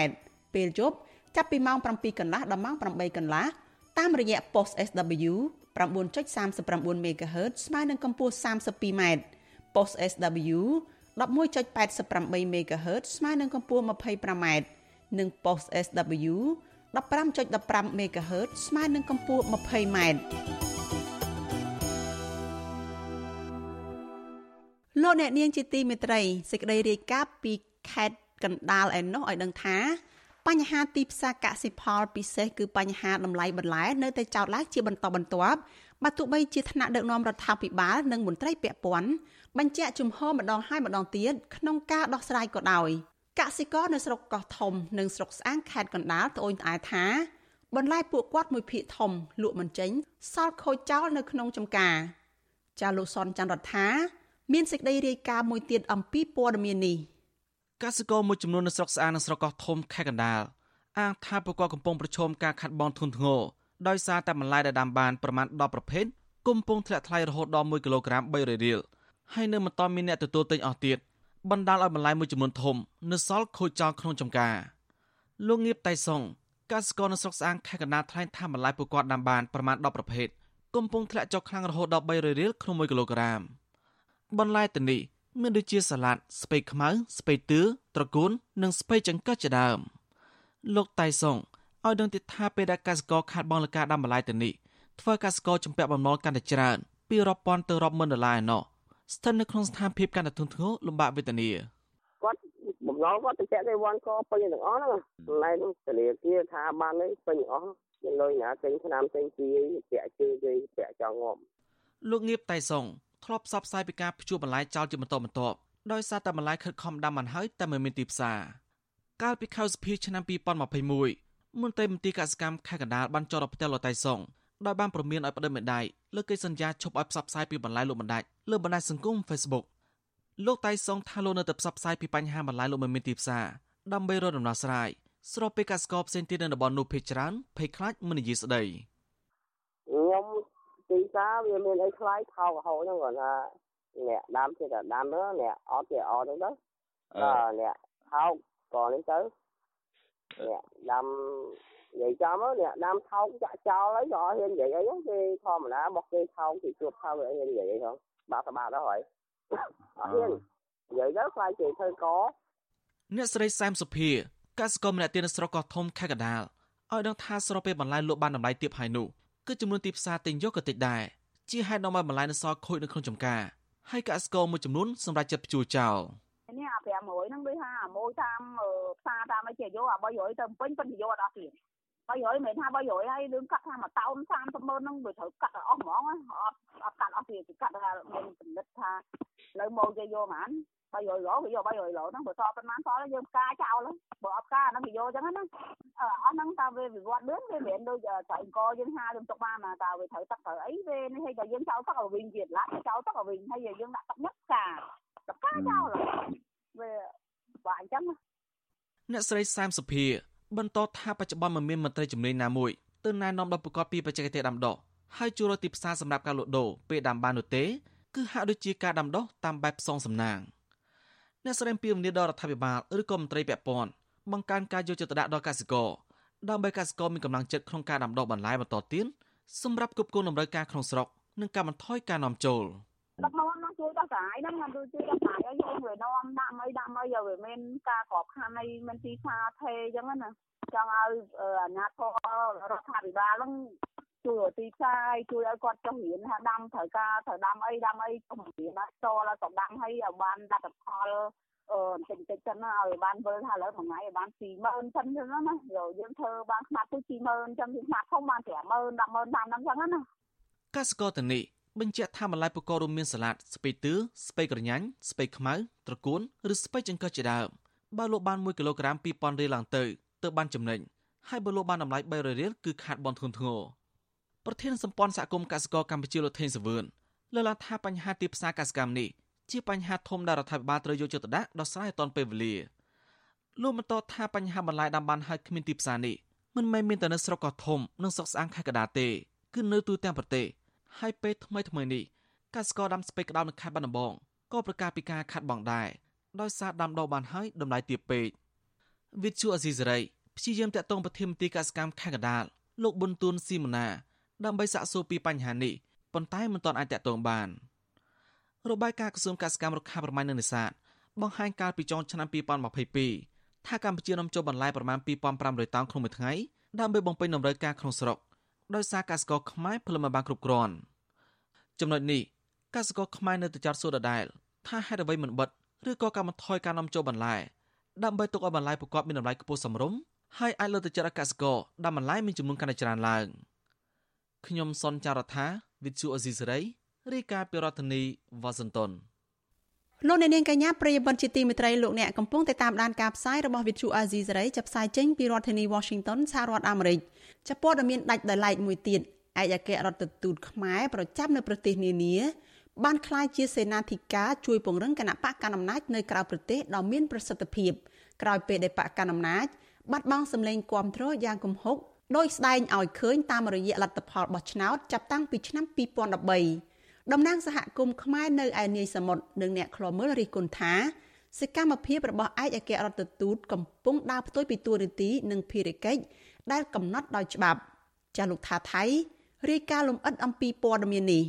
ពេលយប់ចាប់ពីម៉ោង7កន្លះដល់ម៉ោង8កន្លះតាមរយៈ post SW 9.39 MHz ស្មើនឹងកម្ពស់ 32m post SW 11.88 MHz ស្មើនឹងកម្ពស់ 25m និង post SW 15.15 MHz ស្មើនឹងកម្ពស់ 20m លោកអ្នកនាងជាទីមេត្រីសេចក្តីរាយការណ៍ពីខេត្តកណ្ដាលឯណោះឲ្យដឹងថាបញ្ហាទីផ្សារកសិផលពិសេសគឺបញ្ហាតម្លៃបន្លែនៅតែចោតឡើងជាបន្តបន្ទាប់បើទោះបីជាថ្នាក់ដឹកនាំរដ្ឋាភិបាលនិងមន្ត្រីពាក់ព័ន្ធបញ្ជាក់ជំហរម្ដងហើយម្ដងទៀតក្នុងការដោះស្រាយក៏ដោយកសិករនៅស្រុកកោះធំនិងស្រុកស្អាងខេត្តកណ្ដាលត្អូញត្អែថាបន្លែពួកគាត់មួយភាគធំលក់មិនចេញសល់ខូចចោលនៅក្នុងចំការ ចាលោកសនច័ន្ទរដ្ឋា មានសេចក្តីរាយការណ៍មួយទៀតអំពីព័ត៌មាននេះកសិករមួយចំនួននៅស្រុកស្អាងនិងស្រុកកោះធំខេត្តកណ្ដាលអាងថាពួកគាត់កំពុងប្រឈមការខាត់បងធ្ងន់ធ្ងរដោយសារតែបន្លែដែលដាំបានប្រមាណ10ប្រភេទកំពុងធ្លាក់ថ្លៃរហូតដល់1គីឡូក្រាម300រៀលហើយនៅមិនទាន់មានអ្នកទទួលទិញអស់ទៀតបណ្ដាលឲ្យបន្លែមួយចំនួនធំនៅសល់ខូចចោលក្នុងចំការលោកងៀបតៃសុងកសិករនៅស្រុកស្អាងខេត្តកណ្ដាលថ្លែងថាបន្លែពួកគាត់ដាំបានប្រមាណ10ប្រភេទកំពុងធ្លាក់ចុះខ្លាំងរហូតដល់300រៀលក្នុង1គីឡូក្រាម បន្លែទាំងនេះមានដូចជាសាឡាត់ស្ពៃខ្មៅស្ពៃទឿត្រកួននិងស្ពៃចង្កឹះជាដើមលោកតៃសុងឲ្យដឹងទៀតថាពេលដែលកសិករខាត់បងលើការដាំបន្លែទាំងនេះធ្វើកសិករជំពាក់បំណុលកាន់តែច្រើនពីរាប់ពាន់ទៅរាប់ម៉ឺនដុល្លារឯណោះស្ថិតនៅក្នុងស្ថានភាពកាន់តែធ្ងន់ធ្ងរលំបាកវេទនាគាត់បំណុលគាត់ទៅពាក់គេវ៉ាន់កពេញទាំងអស់ហ្នឹងឡែនោះទលាគាថាបាននេះពេញអស់មានលុយណាទិញឆ្នាំទិញជីពាក់ជើគេពាក់ចង់ងាប់លោកងៀបតៃសុង ធ្លាប់ផ្សព្វផ្សាយពីការព្យួរបន្លែចោលជាបន្តបន្ទាប់ដោយសារតែបន្លែខិតខំដាំមិនហើយតែមិនមានទីផ្សារកាលពីខែសភាឆ្នាំ2021មន្ត្រីមន្ទីរកសិកម្មខេត្តកណ្ដាលបានចោទដល់ផ្ទះលោកតៃសុងដោយបានប្រមានឲ្យប្តឹងមេដៃលើកិច្ចសន្យាឈប់ឲ្យផ្សព្វផ្សាយពីបន្លែលោកបណ្ដាច់លើបណ្ដាញសង្គម Facebook លោកតៃសុងថាលោកនៅតែផ្សព្វផ្សាយពីបញ្ហាបន្លែលោកមិនមានទីផ្សារដើម្បីរកដំណោះស្រាយស្របពេលកសិករផ្សេងទៀតនៅតំបន់នោះភ័យច្រើនភ័យខ្លាចមិននិយាយស្ដីខ្ញុំ ទីផ្សារវាមានអីខ្លាយថោករហូតហ្នឹងគាត់ថាអ្នកដាំគេតែដាំទៅអ្នកអត់គេអត់ទៅទៅអ្នកថោកក៏នេះទៅអ្នកដាំនិយាយចំអ្នកដាំថោកចាក់ចោលហើយក៏អត់ហ៊ាននិយាយអីគេធម្មតារបស់គេថោកគេជួបថោកអីហ៊ាននិយាយអីផងបាក់បាក់ដល់ហើយអត់ហ៊ាននិយាយទៅខ្លាចគេធ្វើកអ្នកស្រីសែមសុភាកសិករម្នាក់ទៀតនៅស្រុកកោះធំខេត្តកណ្ដាលឲ្យដឹងថាស្របពេលបន្លែលក់បានតម្លៃទាបហើយនោះ គឺចំនួនទីផ្សារទិញយកក៏តិចដែរជាហេតុនាំឲ្យបន្លែនៅសល់ខូចនៅក្នុងចំការហើយកសិករមួយចំនួនសម្រាប់ចិត្តព្យួរចោលនេះអា500ហ្នឹងដូចថាអាមួយតាមផ្សារតាមអីជាយកអា300ទៅពេញប៉ុន្តែយកអត់អស់ទៀត 300មិនថា300ហើយរឿងកាត់ថាមួយតោន30ម៉ឺនហ្នឹងវាត្រូវកាត់ឲ្យអស់ហ្មងអត់អត់កាត់អស់ទៀតកាត់ថាមានកំណត់ថានៅមកគេយកហ្មង300ឡូគេយក300ឡូហ្នឹងបើសល់ប៉ុន្មានសល់យើងផ្កាចោលបើអត់ផ្កាហ្នឹងគេយកអញ្ចឹងណាអស់ហ្នឹងតើវាវិវត្តលឿនវាមិនដូចត្រៃអង្គយើងហាយើងទុកបានណាតើវាត្រូវទឹកត្រូវអីវានេះឲ្យតែយើងចោលទឹកឲ្យវិញទៀតឡាចោលទឹកឲ្យវិញហើយយើងដាក់ទឹកញឹកផ្កាផ្កាចោលវាបាក់អញ្ចឹងអ្នកស្រីសាមសុភា បន្តថាបច្ចុប្បន្នមិនមានមន្ត្រីជំនាញណាមួយទើបណែនាំដល់ប្រកបពីបច្ចេកទេសដាំដុះហើយជួលរកទីផ្សារសម្រាប់ការលក់ដូរពេលដាំបាននោះទេគឺហាក់ដូចជាការដាំដុះតាមបែបផ្សងសំណាងអ្នកស្រីពីមនីដល់រដ្ឋាភិបាលឬក៏មន្ត្រីពាក់ព័ន្ធបង្កើនការយកចិត្តទុកដាក់ដល់កសិករដើម្បីកសិករមានកម្លាំងចិត្តក្នុងការដាំដុះបន្លែបន្តទៀតសម្រាប់គ្រប់គ្រងតម្រូវការក្នុងស្រុកនិងកាត់បន្ថយការនាំចូលដឹកនាំនឹងជួយដោះស្រាយហ្នឹងមិនជួយដោះស្រាយឲ្យយើងវានាំដាក់អីដាក់អីឲ្យវាមានការក្របខ័ណ្ឌអីមានទីផ្សារថេអញ្ចឹងណាចង់ឲ្យអាជ្ញាធររដ្ឋាភិបាលហ្នឹងជួយទីផ្សារជួយឲ្យគាត់ចុះរៀនថាដាំត្រូវការត្រូវដាំអីដាំអីកុំរៀនដល់តដល់ក៏ដាំឲ្យឲ្យបានលទ្ធផលអឺបន្តិចបន្តិចចឹងណាឲ្យបានវិលថាឥឡូវមួយថ្ងៃឲ្យបាន20000ចឹងចឹងណាយើងធ្វើបានខ្នាតទៅ20000ចឹងយើងខ្នាតធំបាន50000 100,000តាមហ្នឹងចឹងណាកសិករទៅនេះ បញ្ជាក់ថាបន្លែប្រកបរួមមានសាឡាតស្ពៃទឿស្ពៃក្រញាញ់ស្ពៃខ្មៅត្រកួនឬស្ពៃចង្កឹះជាដើមបើលោកបាន1គីឡូក្រាម2000រៀលឡើងទៅទើបបានចំណេញហើយបើលោកបានតម្លៃ300រៀលគឺខាតបង់ធ្ងន់ធ្ងរប្រធានសម្ព័ន្ធសហគមន៍កសិករកម្ពុជាលោកថេងសវឿនលើកឡើងថាបញ្ហាទីផ្សារកសិកម្មនេះជាបញ្ហាធំដែលរដ្ឋាភិបាលត្រូវយកចិត្តទុកដាក់ដោះស្រាយឲ្យទាន់ពេលវេលាលោកបន្តថាបញ្ហាបន្លែដាំបានហើយគ្មានទីផ្សារនេះមិនមែនមានតែនៅស្រុកកោះធំនិងស្រុកស្អាងខេត្តកណ្ដាលទេគឺនៅទូទាំងប្រទេស ហើយពេលថ្មីថ្មីនេះកសិករដាំស្ពៃក្តៅនៅខេត្តបាត់ដំបងក៏ប្រកាសពីការខាត់បងដែរដោយសារដាំដុះបានហើយតម្លៃទាបពេកវិទ្យុអេស៊ីសេរីព្យាយាមតាក់ទងប្រធានមន្ត្រីកសិកម្មខេត្តកណ្ដាលលោកប៊ុនទួនស៊ីមណាដើម្បីសាកសួរពីបញ្ហានេះប៉ុន្តែមិនទាន់អាចតាក់ទងបានរបាយការណ៍ក្រសួងកសិកម្មរុក្ខាប្រមាញ់និងនេសាទបង្ហាញកាលពីចុងឆ្នាំ2022ថាកម្ពុជានាំចូលបន្លែប្រមាណ2500តោនក្នុងមួយថ្ងៃដើម្បីបំពេញតម្រូវការក្នុងស្រុក ដោយសារកសិករខ្មែរផលិតមិនបានគ្រប់គ្រាន់ចំណុចនេះកសិករខ្មែរនៅតែចាត់សួរដដែលថាហេតុអ្វីមិនបិទឬក៏កាត់បន្ថយការនាំចូលបន្លែដើម្បីទុកឲ្យបន្លែប្រកបមានតម្លៃខ្ពស់សមរម្យហើយអាចលើកទឹកចិត្តឲ្យកសិករដាំបន្លែមានចំនួនកាន់តែច្រើនឡើងខ្ញុំសនចាររថាវិទ្យុអេស៊ីសេរីរាយការណ៍ពីរដ្ឋធានីវ៉ាស៊ីនតោន លោកអ្នកនាងកញ្ញាប្រិយមិត្តជាទីមេត្រីលោកអ្នកកំពុងតែតាមដានការផ្សាយរបស់វិទ្យុអាស៊ីសេរីចាប់ផ្សាយចេញពីរដ្ឋធានី Washington សហរដ្ឋអាមេរិកចាប់ព័ត៌មានដាច់ដោយឡែកមួយទៀតឯកអគ្គរដ្ឋទូតខ្មែរប្រចាំនៅប្រទេសនានាបានក្លាយជាសេនាធិការជួយពង្រឹងគណៈបកកណ្ដាលអំណាចនៅក្រៅប្រទេសដ៏មានប្រសិទ្ធភាពក្រោយពេលដែលបកកណ្ដាលអំណាចបាត់បង់សម្លេងគាំទ្រយ៉ាងគំហុកដោយស្ដែងឲ្យឃើញតាមរយៈលទ្ធផលបោះឆ្នោតចាប់តាំងពីឆ្នាំ2013 តំណាងសហគមន៍ខ្មែរនៅឯនាយសមុទ្រនិងអ្នកខ្លោមើលរិះគន់ថាសកម្មភាពរបស់ឯកអគ្គរដ្ឋទូតកំពុងដើរផ្ទុយពីទួលនីតិនិងភារកិច្ចដែលកំណត់ដោយច្បាប់ចាស់លោកថាថៃរាយការណ៍លំអិតអំពីព័ត៌មាននេះ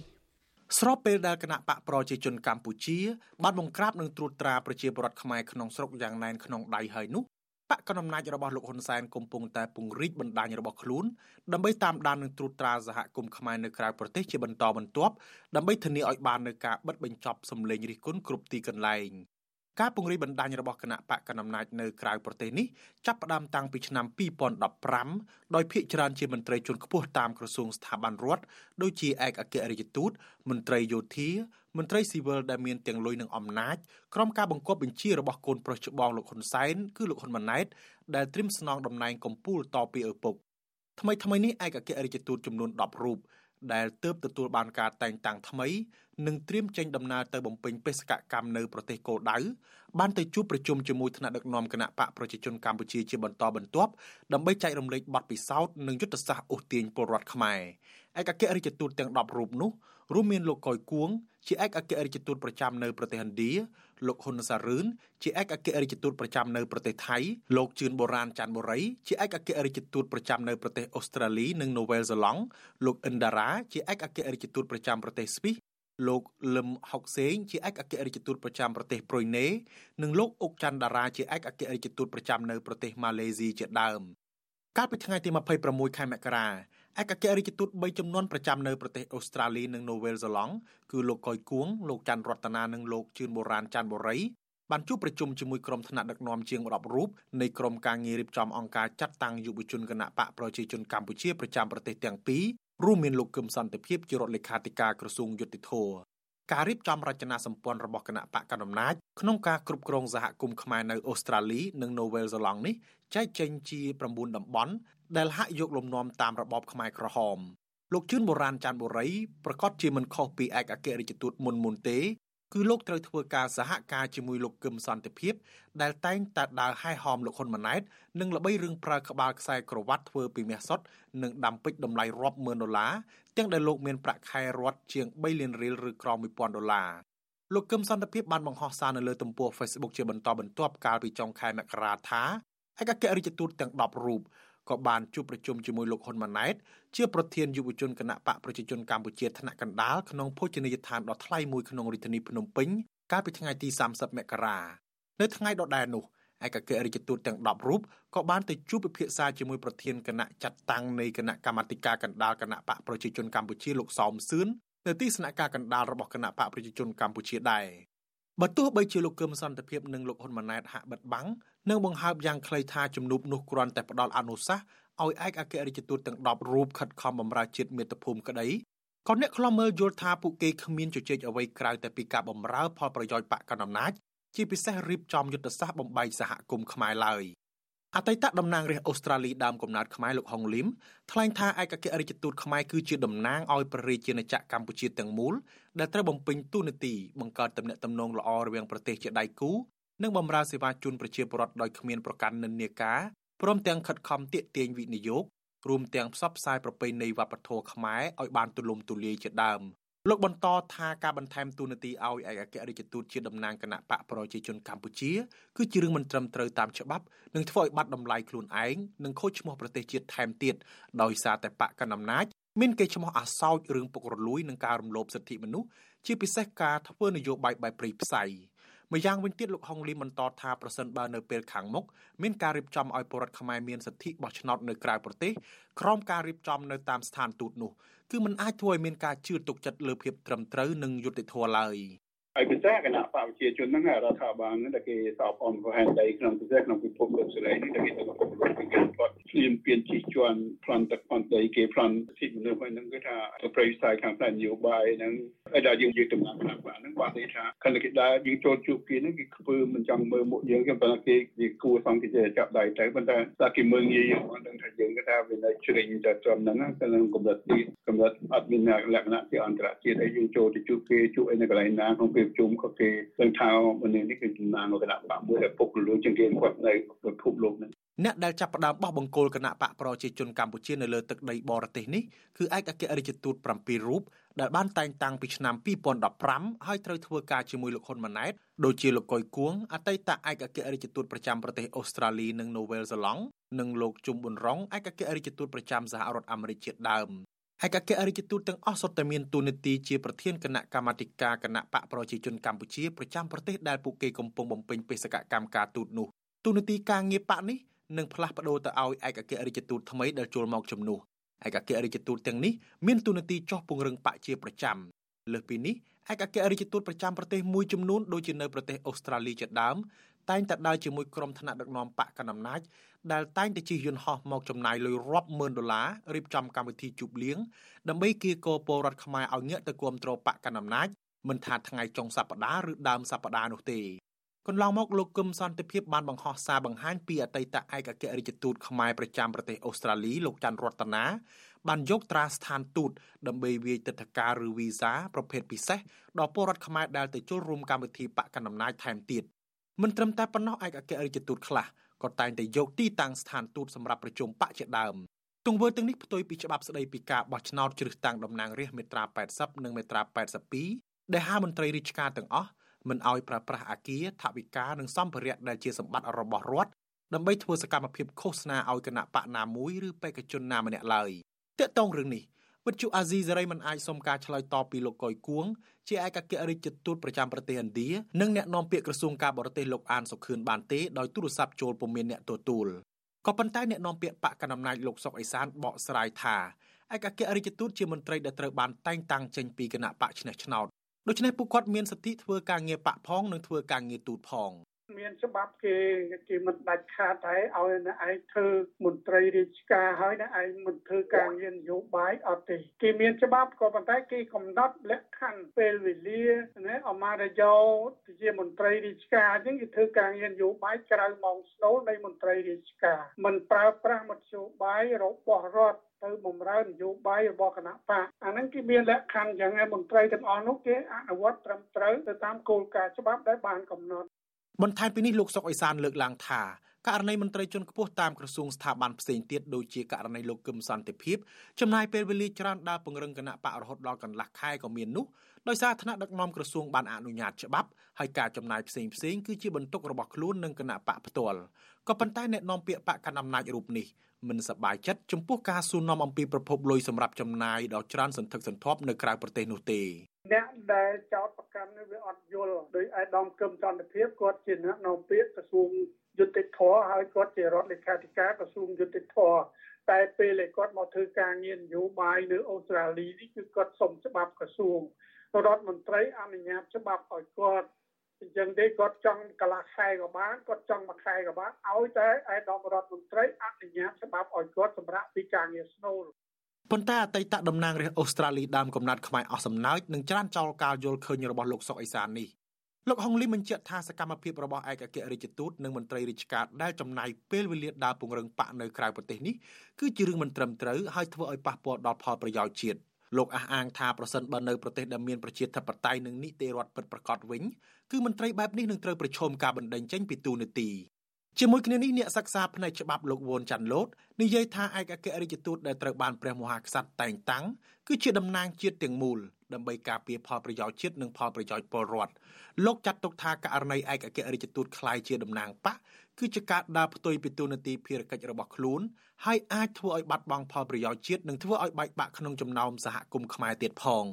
ស្របពេលដែលគណៈបកប្រជាជនកម្ពុជាបានបង្ក្រាបនិងត្រួតត្រាប្រជាពលរដ្ឋខ្មែរក្នុងស្រុកយ៉ាងណែនក្នុងដៃហើយនោះ បកកណ្ដាលអំណាចរបស់លោកហ៊ុនសែនកំពុងតែពង្រីកបណ្ដាញរបស់ខ្លួនដើម្បីតាមដាននិងត្រួតត្រាសហគមន៍ខ្មែរនៅក្រៅប្រទេសជាបន្តបន្ទាប់ដើម្បីធានាឲ្យបាននូវការបិទបញ្ចប់សម្លេងរិះគន់គ្រប់ទីកន្លែង ការពង្រីកបណ្ដាញរបស់គណៈបកកណ្ដាលអំណាចនៅក្រៅប្រទេសនេះចាប់ផ្ដើមតាំងពីឆ្នាំ2015ដោយភាគច្រើនជាមន្ត្រីជាន់ខ្ពស់តាមក្រសួងស្ថាប័នរដ្ឋដូចជាឯកអគ្គរដ្ឋទូតមន្ត្រីយោធាមន្ត្រីស៊ីវិលដែលមានទាំងលុយនិងអំណាចក្រុមការបង្គាប់បញ្ជារបស់កូនប្រុសច្បងលោកហ៊ុនសែនគឺលោកហ៊ុនម៉ាណែតដែលត្រៀមស្នងតំណែងកម្ពុជាតពីឪពុកថ្មីថ្មីនេះឯកអគ្គរដ្ឋទូតចំនួន10រូប ដែលទើបទទួលបានការតែងតាំងថ្មីនិងត្រៀមចេញដំណើរទៅបំពេញបេសកកម្មនៅប្រទេសគោលដៅបានទៅជួបប្រជុំជាមួយថ្នាក់ដឹកនាំគណៈបកប្រជាជនកម្ពុជាជាបន្តបន្ទាប់ដើម្បីចែករំលែកបទពិសោធន៍និងយុទ្ធសាស្ត្រអូសទាញពលរដ្ឋខ្មែរឯកអគ្គរដ្ឋទូតទាំង10រូបនោះរួមមានលោកកុយគួង ជាឯកអគ្គរដ្ឋទូតប្រចាំនៅប្រទេសឥណ្ឌាលោកហ៊ុនសារឿនជាឯកអគ្គរដ្ឋទូតប្រចាំនៅប្រទេសថៃលោកជឿនបូរ៉ានច័ន្ទបុរីជាឯកអគ្គរដ្ឋទូតប្រចាំនៅប្រទេសអូស្ត្រាលីនិងនូវែលសេឡង់លោកអិនដារ៉ាជាឯកអគ្គរដ្ឋទូតប្រចាំប្រទេសស្វីសលោកលឹមហុកសេងជាឯកអគ្គរដ្ឋទូតប្រចាំប្រទេសប្រុយណេនិងលោកអុកច័ន្ទដារាជាឯកអគ្គរដ្ឋទូតប្រចាំនៅប្រទេសម៉ាឡេស៊ីជាដើមកាលពីថ្ងៃទី26ខែមករា ឯកអគ្គរដ្ឋទូត3ចំនួនប្រចាំនៅប្រទេសអូស្ត្រាលីនិងនូវែលសេឡង់គឺលោកកុយគួងលោកច័ន្ទរតនានិងលោកជឿនបូរ៉ានច័ន្ទបូរីបានជួបប្រជុំជាមួយក្រុមថ្នាក់ដឹកនាំជាង10រូបនៃក្រុមការងាររៀបចំអង្គការចាត់តាំងយុវជនគណៈបកប្រជាជនកម្ពុជាប្រចាំប្រទេសទាំងពីររួមមានលោកកឹមសន្តិភាពជារដ្ឋលេខាធិការក្រសួងយុតិធធការរៀបចំរចនាសម្ព័ន្ធរបស់គណៈបកកណ្ដាលអំណាចក្នុងការគ្រប់គ្រងសហគមន៍ខ្មែរនៅអូស្ត្រាលីនិងនូវែលសេឡង់នេះចែកចេញជា9តំបន់ ដែលហាក់យកលំនាំតាមរបបខ្មែរក្រហមលោកជឿនបូរ៉ានច័ន្ទបុរីប្រកាសជាមិនខុសពីឯកអគ្គរដ្ឋទូតមុនមុនទេគឺលោកត្រូវធ្វើការសហការជាមួយលោកកឹមសន្តិភាព ដែលតែងតែដើរហែហោមលោកហ៊ុនម៉ាណែតនិងល្បីរឿងប្រើក្បាលខ្សែក្រវ៉ាត់ធ្វើពីមាសសុទ្ធនិងដាំពេជ្រតម្លៃរាប់ម៉ឺនដុល្លារទាំងដែលលោកមានប្រាក់ខែរដ្ឋជាង3លានរៀលឬក្រោម1000ដុល្លារលោកកឹមសន្តិភាពបានបង្ហោះសារនៅលើទំព័រ Facebook ជាបន្តបន្ទាប់កាលពីចុងខែមករាថាឯកអគ្គរដ្ឋទូតទាំង10រូប ក៏បានជួបប្រជុំជាមួយលោកហ៊ុនម៉ាណែតជាប្រធានយុវជនគណៈបកប្រជាជនកម្ពុជាថ្នាក់កណ្ដាលក្នុងភោជនីយដ្ឋានដ៏ថ្លៃមួយក្នុងរាជធានីភ្នំពេញកាលពីថ្ងៃទី30មករានៅថ្ងៃដដែលនោះឯកអគ្គរដ្ឋទូតទាំង10រូបក៏បានទៅជួបពិភាក្សាជាមួយប្រធានគណៈចាត់តាំងនៃគណៈកម្មាធិការកណ្ដាលគណៈបកប្រជាជនកម្ពុជាលោកសោមសឿននៅទីស្នាក់ការកណ្ដាលរបស់គណៈបកប្រជាជនកម្ពុជាដែរ បើទោះបីជាលោកកឹមសន្តិភាពនិងលោកហ៊ុនម៉ាណែតហាក់បិទបាំងនិងបង្ហើបយ៉ាងខ្លីថាជំនួបនោះគ្រាន់តែផ្ដល់អនុសាសន៍ឲ្យឯកអគ្គរដ្ឋទូតទាំង10រូបខិតខំបម្រើជាតិមាតុភូមិក្តីក៏អ្នកខ្លំមើលយល់ថាពួកគេគ្មានជជែកអ្វីក្រៅតែពីការបម្រើផលប្រយោជន៍បកកណ្ដាលអំណាចជាពិសេសរៀបចំយុទ្ធសាស្ត្របំបែកសហគមន៍ខ្មែរឡើយ អតីតតំណាងរាស្ត្រអូស្ត្រាលីដើមកំណើតខ្មែរលោកហុងលីមថ្លែងថាឯកអគ្គរដ្ឋទូតខ្មែរគឺជាតំណាងឲ្យព្រះរាជាណាចក្រកម្ពុជាទាំងមូលដែលត្រូវបំពេញតួនាទីបង្កើតទំនាក់ទំនងល្អរវាងប្រទេសជាដៃគូនិងបម្រើសេវាជូនប្រជាពលរដ្ឋដោយគ្មានប្រកាន់និន្នាការព្រមទាំងខិតខំទាក់ទាញវិនិយោគរួមទាំងផ្សព្វផ្សាយប្រពៃណីវប្បធម៌ខ្មែរឲ្យបានទូលំទូលាយជាដើម លោកបន្តថាការបន្ថែមទូនាទីឲ្យឯកអគ្គរដ្ឋទូតជាតំណាងគណៈបកប្រជាជនកម្ពុជាគឺជារឿងមិនត្រឹមត្រូវតាមច្បាប់និងធ្វើឲ្យបាត់តម្លៃខ្លួនឯងនិងខូចឈ្មោះប្រទេសជាតិថែមទៀតដោយសារតែបកកណ្ដាលអំណាចមានកេរ្តិ៍ឈ្មោះអាសោចរឿងពុករលួយនិងការរំលោភសិទ្ធិមនុស្សជាពិសេសការធ្វើនយោបាយបែបព្រៃផ្សៃ មម្យ៉ាងវិញទៀតលោកហុងលីបន្តថាប្រសិនបើនៅពេលខាងមុខមានការរៀបចំឲ្យពលរដ្ឋខ្មែរមានសិទ្ធិបោះឆ្នោតនៅក្រៅប្រទេសក្រោមការរៀបចំនៅតាមស្ថានទូតនោះគឺมันអាចធ្វើឲ្យមានការជឿទុកចិត្តលើភាពត្រឹមត្រូវនិងយុត្តិធម៌ឡើយ។ហើយពិសេសគណៈបកប្រជាជនហ្នឹងរដ្ឋាភិបាលហ្នឹងដែលគេសបអមហែនដីក្នុងពិសេសក្នុងពិភពលោកសេរីនេះដែលគេទៅពិភពលោកពីការគាត់ឈ្លានពានជិះជាន់ប្លន់ទឹកប្លន់ដីគេប្លន់សិទ្ធិមនុស្សហ្នឹងគឺថាទៅប្រេស្តាយខាងផ្នែកនយោបាយហ្នឹងហើយ ដែលយើងនិយាយដំណាក់គណៈបកហ្នឹងគាត់និយាយថាខណៈគេដើរយើងចូលជួបគេហ្នឹងគេខ្ពើមិនចង់មើលមុខយើងគេប៉ុន្តែគេគេគួរសង្កេតចាប់ដៃទៅប៉ុន្តែតែគេមើលងាយយើងគាត់ដឹងថាយើងគេថាវានៅជ្រិញទៅត្រឹមហ្នឹងគឺកម្រិតទីកម្រិតអត់មានលក្ខណៈជាអន្តរជាតិហើយយើងចូលទៅជួបគេជួបឯនៅកន្លែងណាក្នុងពេលប្រជុំក៏គេដឹងថាម្នាក់នេះគឺចំណានគណៈបកមួយដែលពុករលួយជាងគេគាត់នៅពិភពលោកនេះ អ្នកដែលចាប់ផ្ដើមបោះបង្គោលគណៈបកប្រជាជនកម្ពុជានៅលើទឹកដីបរទេសនេះគឺឯកអគ្គរដ្ឋទូត7រូបដែលបានតែងតាំងពីឆ្នាំ2015ហើយត្រូវធ្វើការជាមួយលោកហ៊ុនម៉ាណែតដូចជាលោកកុយគួងអតីតឯកអគ្គរដ្ឋទូតប្រចាំប្រទេសអូស្ត្រាលីនិងនូវែលសេឡង់និងលោកជុំប៊ុនរងឯកអគ្គរដ្ឋទូតប្រចាំសហរដ្ឋអាមេរិកជាដើមឯកអគ្គរដ្ឋទូតទាំងអស់សុទ្ធតែមានតួនាទីជាប្រធានគណៈកម្មាធិការគណៈបកប្រជាជនកម្ពុជាប្រចាំប្រទេសដែលពួកគេកំពុងបំពេញបេសកកម្មការទូតនោះតួនាទីការងារបកនេះ នឹងផ្លាស់ប្ដូរទៅឲ្យឯកអគ្គរដ្ឋទូតថ្មីដែលចូលមកជំនួសឯកអគ្គរដ្ឋទូតទាំងនេះមានតួនាទីចោះពង្រឹងបកជាប្រចាំលើសពីនេះឯកអគ្គរដ្ឋទូតប្រចាំប្រទេសមួយចំនួនដូចជានៅប្រទេសអូស្ត្រាលីជាដើមតែងតែដើរជាមួយក្រុមថ្នាក់ដឹកនាំបកកណ្ដាលអំណាចដែលតែងតែជិះយន្តហោះមកចំណាយលុយរាប់ម៉ឺនដុល្លាររៀបចំកម្មវិធីជប់លៀងដើម្បីគៀកោពលរដ្ឋខ្មែរឲ្យងាកទៅគ្រប់គ្រងបកកណ្ដាលអំណាចមិនថាថ្ងៃចុងសប្តាហ៍ឬដើមសប្តាហ៍នោះទេ កន្លងមកលោកគឹមសន្តិភាពបានបង្ហោះសារបង្ហាញពីអតីតឯកអគ្គរដ្ឋទូតខ្មែរប្រចាំប្រទេសអូស្ត្រាលីលោកច័ន្ទរតនាបានយកត្រាស្ថានទូតដើម្បីវាយទឹកធការឬវីសាប្រភេទពិសេសដល់ពលរដ្ឋខ្មែរដែលទៅចូលរួមកម្មវិធីបកកណ្ដាលអំណាចថែមទៀតមិនត្រឹមតែប៉ុណ្ណោះឯកអគ្គរដ្ឋទូតខ្លះក៏តែងតែយកទីតាំងស្ថានទូតសម្រាប់ប្រជុំបកជាដើមទង្វើទាំងនេះផ្ទុយពីច្បាប់ស្តីពីការបោះឆ្នោតជ្រើសតាំងតំណាងរាស្ត្រមាត្រា80និងមាត្រា82ដែលហាមន្ត្រីរាជការទាំងអស់ មិនឲ្យប្រើប្រាស់អាគារថវិកានិងសម្ភារៈដែលជាសម្បត្តិរបស់រដ្ឋដើម្បីធ្វើសកម្មភាពឃោសនាឲ្យគណៈបកណាមួយឬបេក្ខជនណាម្នាក់ឡើយទាក់ទងរឿងនេះវិទ្យុអាស៊ីសេរីមិនអាចសុំការឆ្លើយតបពីលោកកុយគួងជាឯកអគ្គរដ្ឋទូតប្រចាំប្រទេសឥណ្ឌានិងអ្នកនាំពាក្យក្រសួងការបរទេសលោកអានសុខឿនបានទេដោយទូរស័ព្ទចូលពុំមានអ្នកទទួលក៏ប៉ុន្តែអ្នកនាំពាក្យបកកណ្ដាលអំណាចលោកសុកអេសានបកស្រាយថាឯកអគ្គរដ្ឋទូតជាមន្ត្រីដែលត្រូវបានតែងតាំងចេញពីគណៈបកឆ្នះឆ្នោត ដូច្នេះពួកគាត់មានសិទ្ធិធ្វើការងារបកផងនិងធ្វើការងារទូតផងមានច្បាប់គេគេមិនដាច់ខាតតែឲ្យអ្នកឯងធ្វើមន្ត្រីរាជការហើយអ្នកឯងមិនធ្វើការងារនយោបាយអត់ទេគេមានច្បាប់ក៏ប៉ុន្តែគេកំណត់លក្ខខណ្ឌពេលវេលាណាអមារយោជាមន្ត្រីរាជការអញ្ចឹងគេធ្វើការងារនយោបាយក្រៅម៉ោងស្នូលនៃមន្ត្រីរាជការមិនប្រើប្រាស់មធ្យោបាយរបស់រដ្ឋ ទៅបំរើនយោបាយរបស់គណៈបកអាហ្នឹងគេមានលក្ខខណ្ឌយ៉ាងណាមន្ត្រីទាំងអស់នោះគេអនុវត្តត្រឹមត្រូវទៅតាមគោលការណ៍ច្បាប់ដែលបានកំណត់បន្ថែមពីនេះលោកសុកអេសានលើកឡើងថា ករណីមន្ត្រីជាន់ខ្ពស់តាមក្រសួងស្ថាប័នផ្សេងទៀតដូចជាករណីលោកកឹមសន្តិភាពចំណាយពេលវេលាច្រើនដើរពង្រឹងគណៈបករហូតដល់កន្លះខែក៏មាននោះដោយសារថ្នាក់ដឹកនាំក្រសួងបានអនុញ្ញាតច្បាប់ហើយការចំណាយផ្សេងផ្សេងគឺជាបន្ទុករបស់ខ្លួននិងគណៈបកផ្ទាល់ក៏ប៉ុន្តែអ្នកនាំពាក្យបកកណ្ដាលអំណាចរូបនេះមិនសប្បាយចិត្តចំពោះការសួរនាំអំពីប្រភពលុយសម្រាប់ចំណាយដ៏ច្រើនសន្ធឹកសន្ធាប់នៅក្រៅប្រទេសនោះទេ អ្នកដែលចោតប្រកាន់នេះវាអត់យល់ដោយឯកឧត្តមកឹមសន្តិភាពគាត់ជាអ្នកនាំពាក្យក្រសួងយុតិធធហើយគាត់ជារដ្ឋលេខាធិការក្រសួងយុតិធធតែពេលគាត់មកធ្វើការងារនយោបាយនៅអូស្ត្រាលីនេះគឺគាត់សុំច្បាប់ក្រសួងរដ្ឋមន្ត្រីអនុញ្ញាតច្បាប់ឲ្យគាត់អញ្ចឹងទេគាត់ចង់កន្លះខែក៏បានគាត់ចង់មួយខែក៏បានឲ្យតែឯកឧត្តមរដ្ឋមន្ត្រីអនុញ្ញាតច្បាប់ឲ្យគាត់សម្រាប់ពីការងារស្នូល ប៉ុន្តែអតីតតំណាងរាស្ត្រអូស្ត្រាលីដើមកំណត់ខ្មែរអស់សំណើចនឹងច្រានចោលការយល់ឃើញរបស់លោកសុកអេសាននេះលោកហុងលីបញ្ជាក់ថាសកម្មភាពរបស់ឯកអគ្គរដ្ឋទូតនិងមន្ត្រីរាជការដែលចំណាយពេលវេលាដើរពង្រឹងបកនៅក្រៅប្រទេសនេះគឺជារឿងមិនត្រឹមត្រូវហើយធ្វើឲ្យប៉ះពាល់ដល់ផលប្រយោជន៍ជាតិលោកអះអាងថាប្រសិនបើនៅប្រទេសដែលមានប្រជាធិបតេយ្យនិងនីតិរដ្ឋពិតប្រាកដវិញគឺមន្ត្រីបែបនេះនឹងត្រូវប្រឈមការបណ្តេញចេញពីទូនាទី ជាមួយគ្នានេះអ្នកសិក្សាផ្នែកច្បាប់លោកវ៉ុនចាន់ឡូតនិយាយថាឯកអគ្គរដ្ឋទូតដែលត្រូវបានព្រះមហាក្សត្រតែងតាំងគឺជាតំណាងជាតិទាំងមូលដើម្បីការពារផលប្រយោជន៍ជាតិនិងផលប្រយោជន៍ពលរដ្ឋលោកចាត់ទុកថាករណីឯកអគ្គរដ្ឋទូតคล้ายជាតំណាងបកគឺជាការដើរផ្ទុយពីទូនាទីភារកិច្ចរបស់ខ្លួនហើយអាចធ្វើឲ្យបាត់បង់ផលប្រយោជន៍ជាតិនិងធ្វើឲ្យបែកបាក់ក្នុងចំណោមសហគមន៍ខ្មែរទៀតផង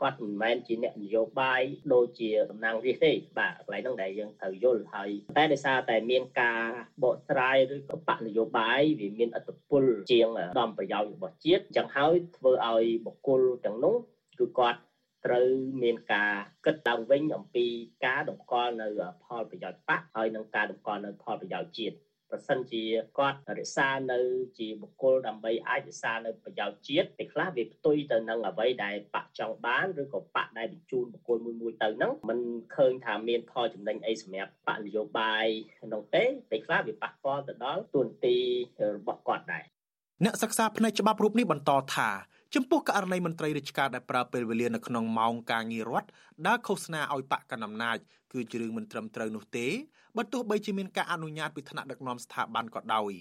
គាត់មិនមែនជាអ្នកនយោបាយដូចជាតំណាងរាស្ត្រទេបាទកន្លែងហ្នឹងដែលយើងត្រូវយល់ហើយតែដោយសារតែមានការបកស្រាយឬក៏បកនយោបាយវាមានអត្តពលជាងដំប្រយោជន៍របស់ជាតិអញ្ចឹងហើយធ្វើឲ្យបុគ្គលទាំងនោះគឺគាត់ត្រូវមានការគិតឡើងវិញអំពីការតម្កល់នៅផលប្រយោជន៍បកហើយនឹងការតម្កល់នៅផលប្រយោជន៍ជាតិ ប្រសិនជាគាត់រក្សានៅជាបុគ្គលដើម្បីអាចរក្សានៅប្រយោជន៍ជាតិពេលខ្លះវាផ្ទុយទៅនឹងអ្វីដែលបកចង់បានឬក៏បកដែលបញ្ជូនបុគ្គលមួយមួយទៅហ្នឹងมันឃើញថាមានផលចំណេញអីសម្រាប់បកនយោបាយក្នុងទេពេលខ្លះវាប៉ះពាល់ទៅដល់ទួនាទីរបស់គាត់ដែរអ្នកសិក្សាផ្នែកច្បាប់រូបនេះបន្តថាចំពោះករណីមន្ត្រីរាជការដែលប្រើពេលវេលានៅក្នុងម៉ោងការងាររដ្ឋដើរឃោសនាឲ្យបកកណ្ដាលអំណាចគឺជារឿងមិនត្រឹមត្រូវនោះទេ បើទោះបីជាមានការអនុញ្ញាតពីថ្នាក់ដឹកនាំស្ថាប័នក៏ដោយ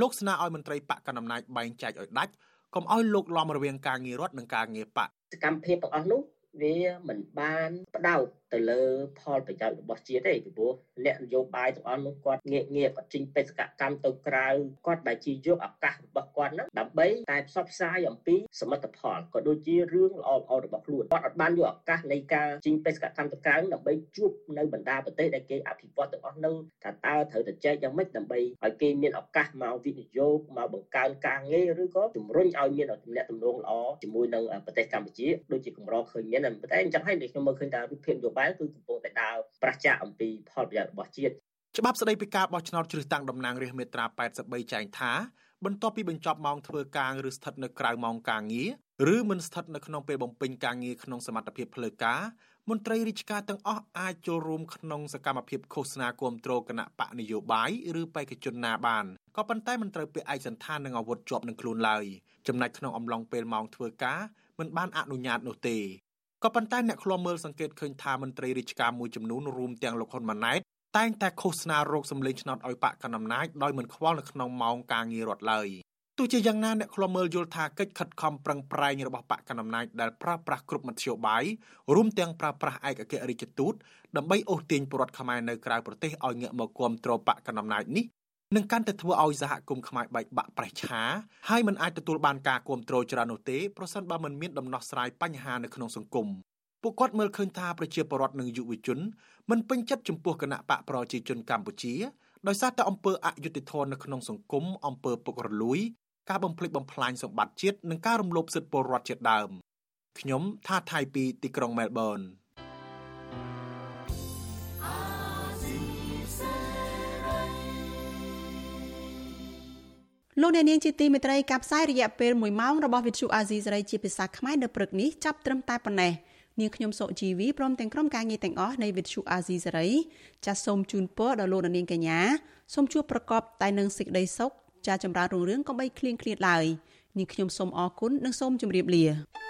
លោកស្នើឲ្យមន្ត្រីបកកណ្ដាលអំណាចបែងចែកឲ្យដាច់កុំឲ្យលោកលំរវាងការងាររដ្ឋនិងការងារបកសកម្មភាពទាំងអស់នោះវាមិនបានផ្ដោត ទៅលើផលប្រយោជន៍របស់ជាតិទេពីព្រោះអ្នកនយោបាយទាំងអស់នោះគាត់ងាកងាកគាត់ចេញបេសកកម្មទៅក្រៅគាត់ដែលជាយកឱកាសរបស់គាត់ហ្នឹងដើម្បីតែផ្សព្វផ្សាយអំពីសមិទ្ធផលក៏ដូចជារឿងល្អល្អរបស់ខ្លួនគាត់អត់បានយកឱកាសនៃការចេញបេសកកម្មទៅក្រៅដើម្បីជួបនៅបណ្ដាប្រទេសដែលគេអភិវឌ្ឍទាំងអស់ហ្នឹងថាតើត្រូវតែចែកយ៉ាងម៉េចដើម្បីឲ្យគេមានឱកាសមកវិនិយោគមកបង្កើនការងារឬក៏ជំរុញឲ្យមានទំនាក់ទំនងល្អជាមួយនឹងប្រទេសកម្ពុជាដូចជាកម្រឃើញមានតែអញ្ចឹងហើយខ្ញុំមើលឃើញថារូបភាពនយោបាយបែបគឺកំពុងតែដើរប្រឆាំងអំពីផលប្រយោជន៍របស់ជាតិច្បាប់ស្តីពីការបោះឆ្នោតជ្រើសតាំងតំណាងរាស្ត្រមាត្រា83ចែងថាបន្ទាប់ពីបញ្ចប់ម៉ោងធ្វើការឬស្ថិតនៅក្រៅម៉ោងការងារឬមិនស្ថិតនៅក្នុងពេលបំពេញការងារក្នុងសមត្ថភាពផ្លូវការមន្ត្រីរាជការទាំងអស់អាចចូលរួមក្នុងសកម្មភាពឃោសនាគាំទ្រគណៈបកនយោបាយឬបេក្ខជនណាបានក៏ប៉ុន្តែមិនត្រូវពាក់ឯកសន្តាននិងអាវុធជាប់នឹងខ្លួនឡើយចំណែកក្នុងអំឡុងពេលម៉ោងធ្វើការមិនបានអនុញ្ញាតនោះទេ ក៏ប៉ុន្តែអ្នកឃ្លាំមើលសង្កេតឃើញថាមន្ត្រីរាជការមួយចំនួនរួមទាំងលោកហ៊ុនម៉ាណែតតែងតែឃោសនារោគសម្លេងឆ្នោតឲ្យបកកណ្ដាលអំណាចដោយមិនខ្វល់នៅក្នុងម៉ោងការងាររដ្ឋឡើយទោះជាយ៉ាងណាអ្នកឃ្លាំមើលយល់ថាកិច្ចខិតខំប្រឹងប្រែងរបស់បកកណ្ដាលអំណាចដែលប្រើប្រាស់គ្រប់មធ្យោបាយរួមទាំងប្រើប្រាស់ឯកអគ្គរដ្ឋទូតដើម្បីអូសទាញពលរដ្ឋខ្មែរនៅក្រៅប្រទេសឲ្យងាកមកគ្រប់គ្រងបកកណ្ដាលអំណាចនេះ នឹងកាន់តែធ្វើឲ្យសហគមន៍ខ្មែរបែកបាក់ប្រេះឆាហើយមិនអាចទទួលបានការគ្រប់គ្រងច្រើននោះទេប្រសិនបើមិនមានដំណោះស្រាយបញ្ហានៅក្នុងសង្គមពួកគាត់មើលឃើញថាប្រជាពលរដ្ឋនិងយុវជនមិនពេញចិត្តចំពោះគណៈបកប្រជាជនកម្ពុជាដោយសារតែអំពើអយុត្តិធម៌នៅក្នុងសង្គមអំពើពុករលួយការបំផ្លិចបំផ្លាញសម្បត្តិជាតិនិងការរំលោភសិទ្ធិពលរដ្ឋជាដើមខ្ញុំថាថៃពីទីក្រុងមែលប៊ន លោកអ្នកនាងជាទីមេត្រីកັບផ្សាយរយៈពេល1ម៉ោងរបស់វិទ្យុអាស៊ីសេរីជាភាសាខ្មែរនៅព្រឹកនេះចាប់ត្រឹមតែប៉ុណ្ណេះ។នាងខ្ញុំសុជីវីព្រមទាំងក្រុមការងារទាំងអស់នៃវិទ្យុអាស៊ីសេរីចាសសូមជូនពរដល់លោកនាងកញ្ញាសូមជួបប្រកបតែនឹងសេចក្តីសុខចាចម្រើនរុងរឿងកុំបីឃ្លៀងឃ្លាតឡើយនាងខ្ញុំសូមអរគុណនិងសូមជម្រាបលា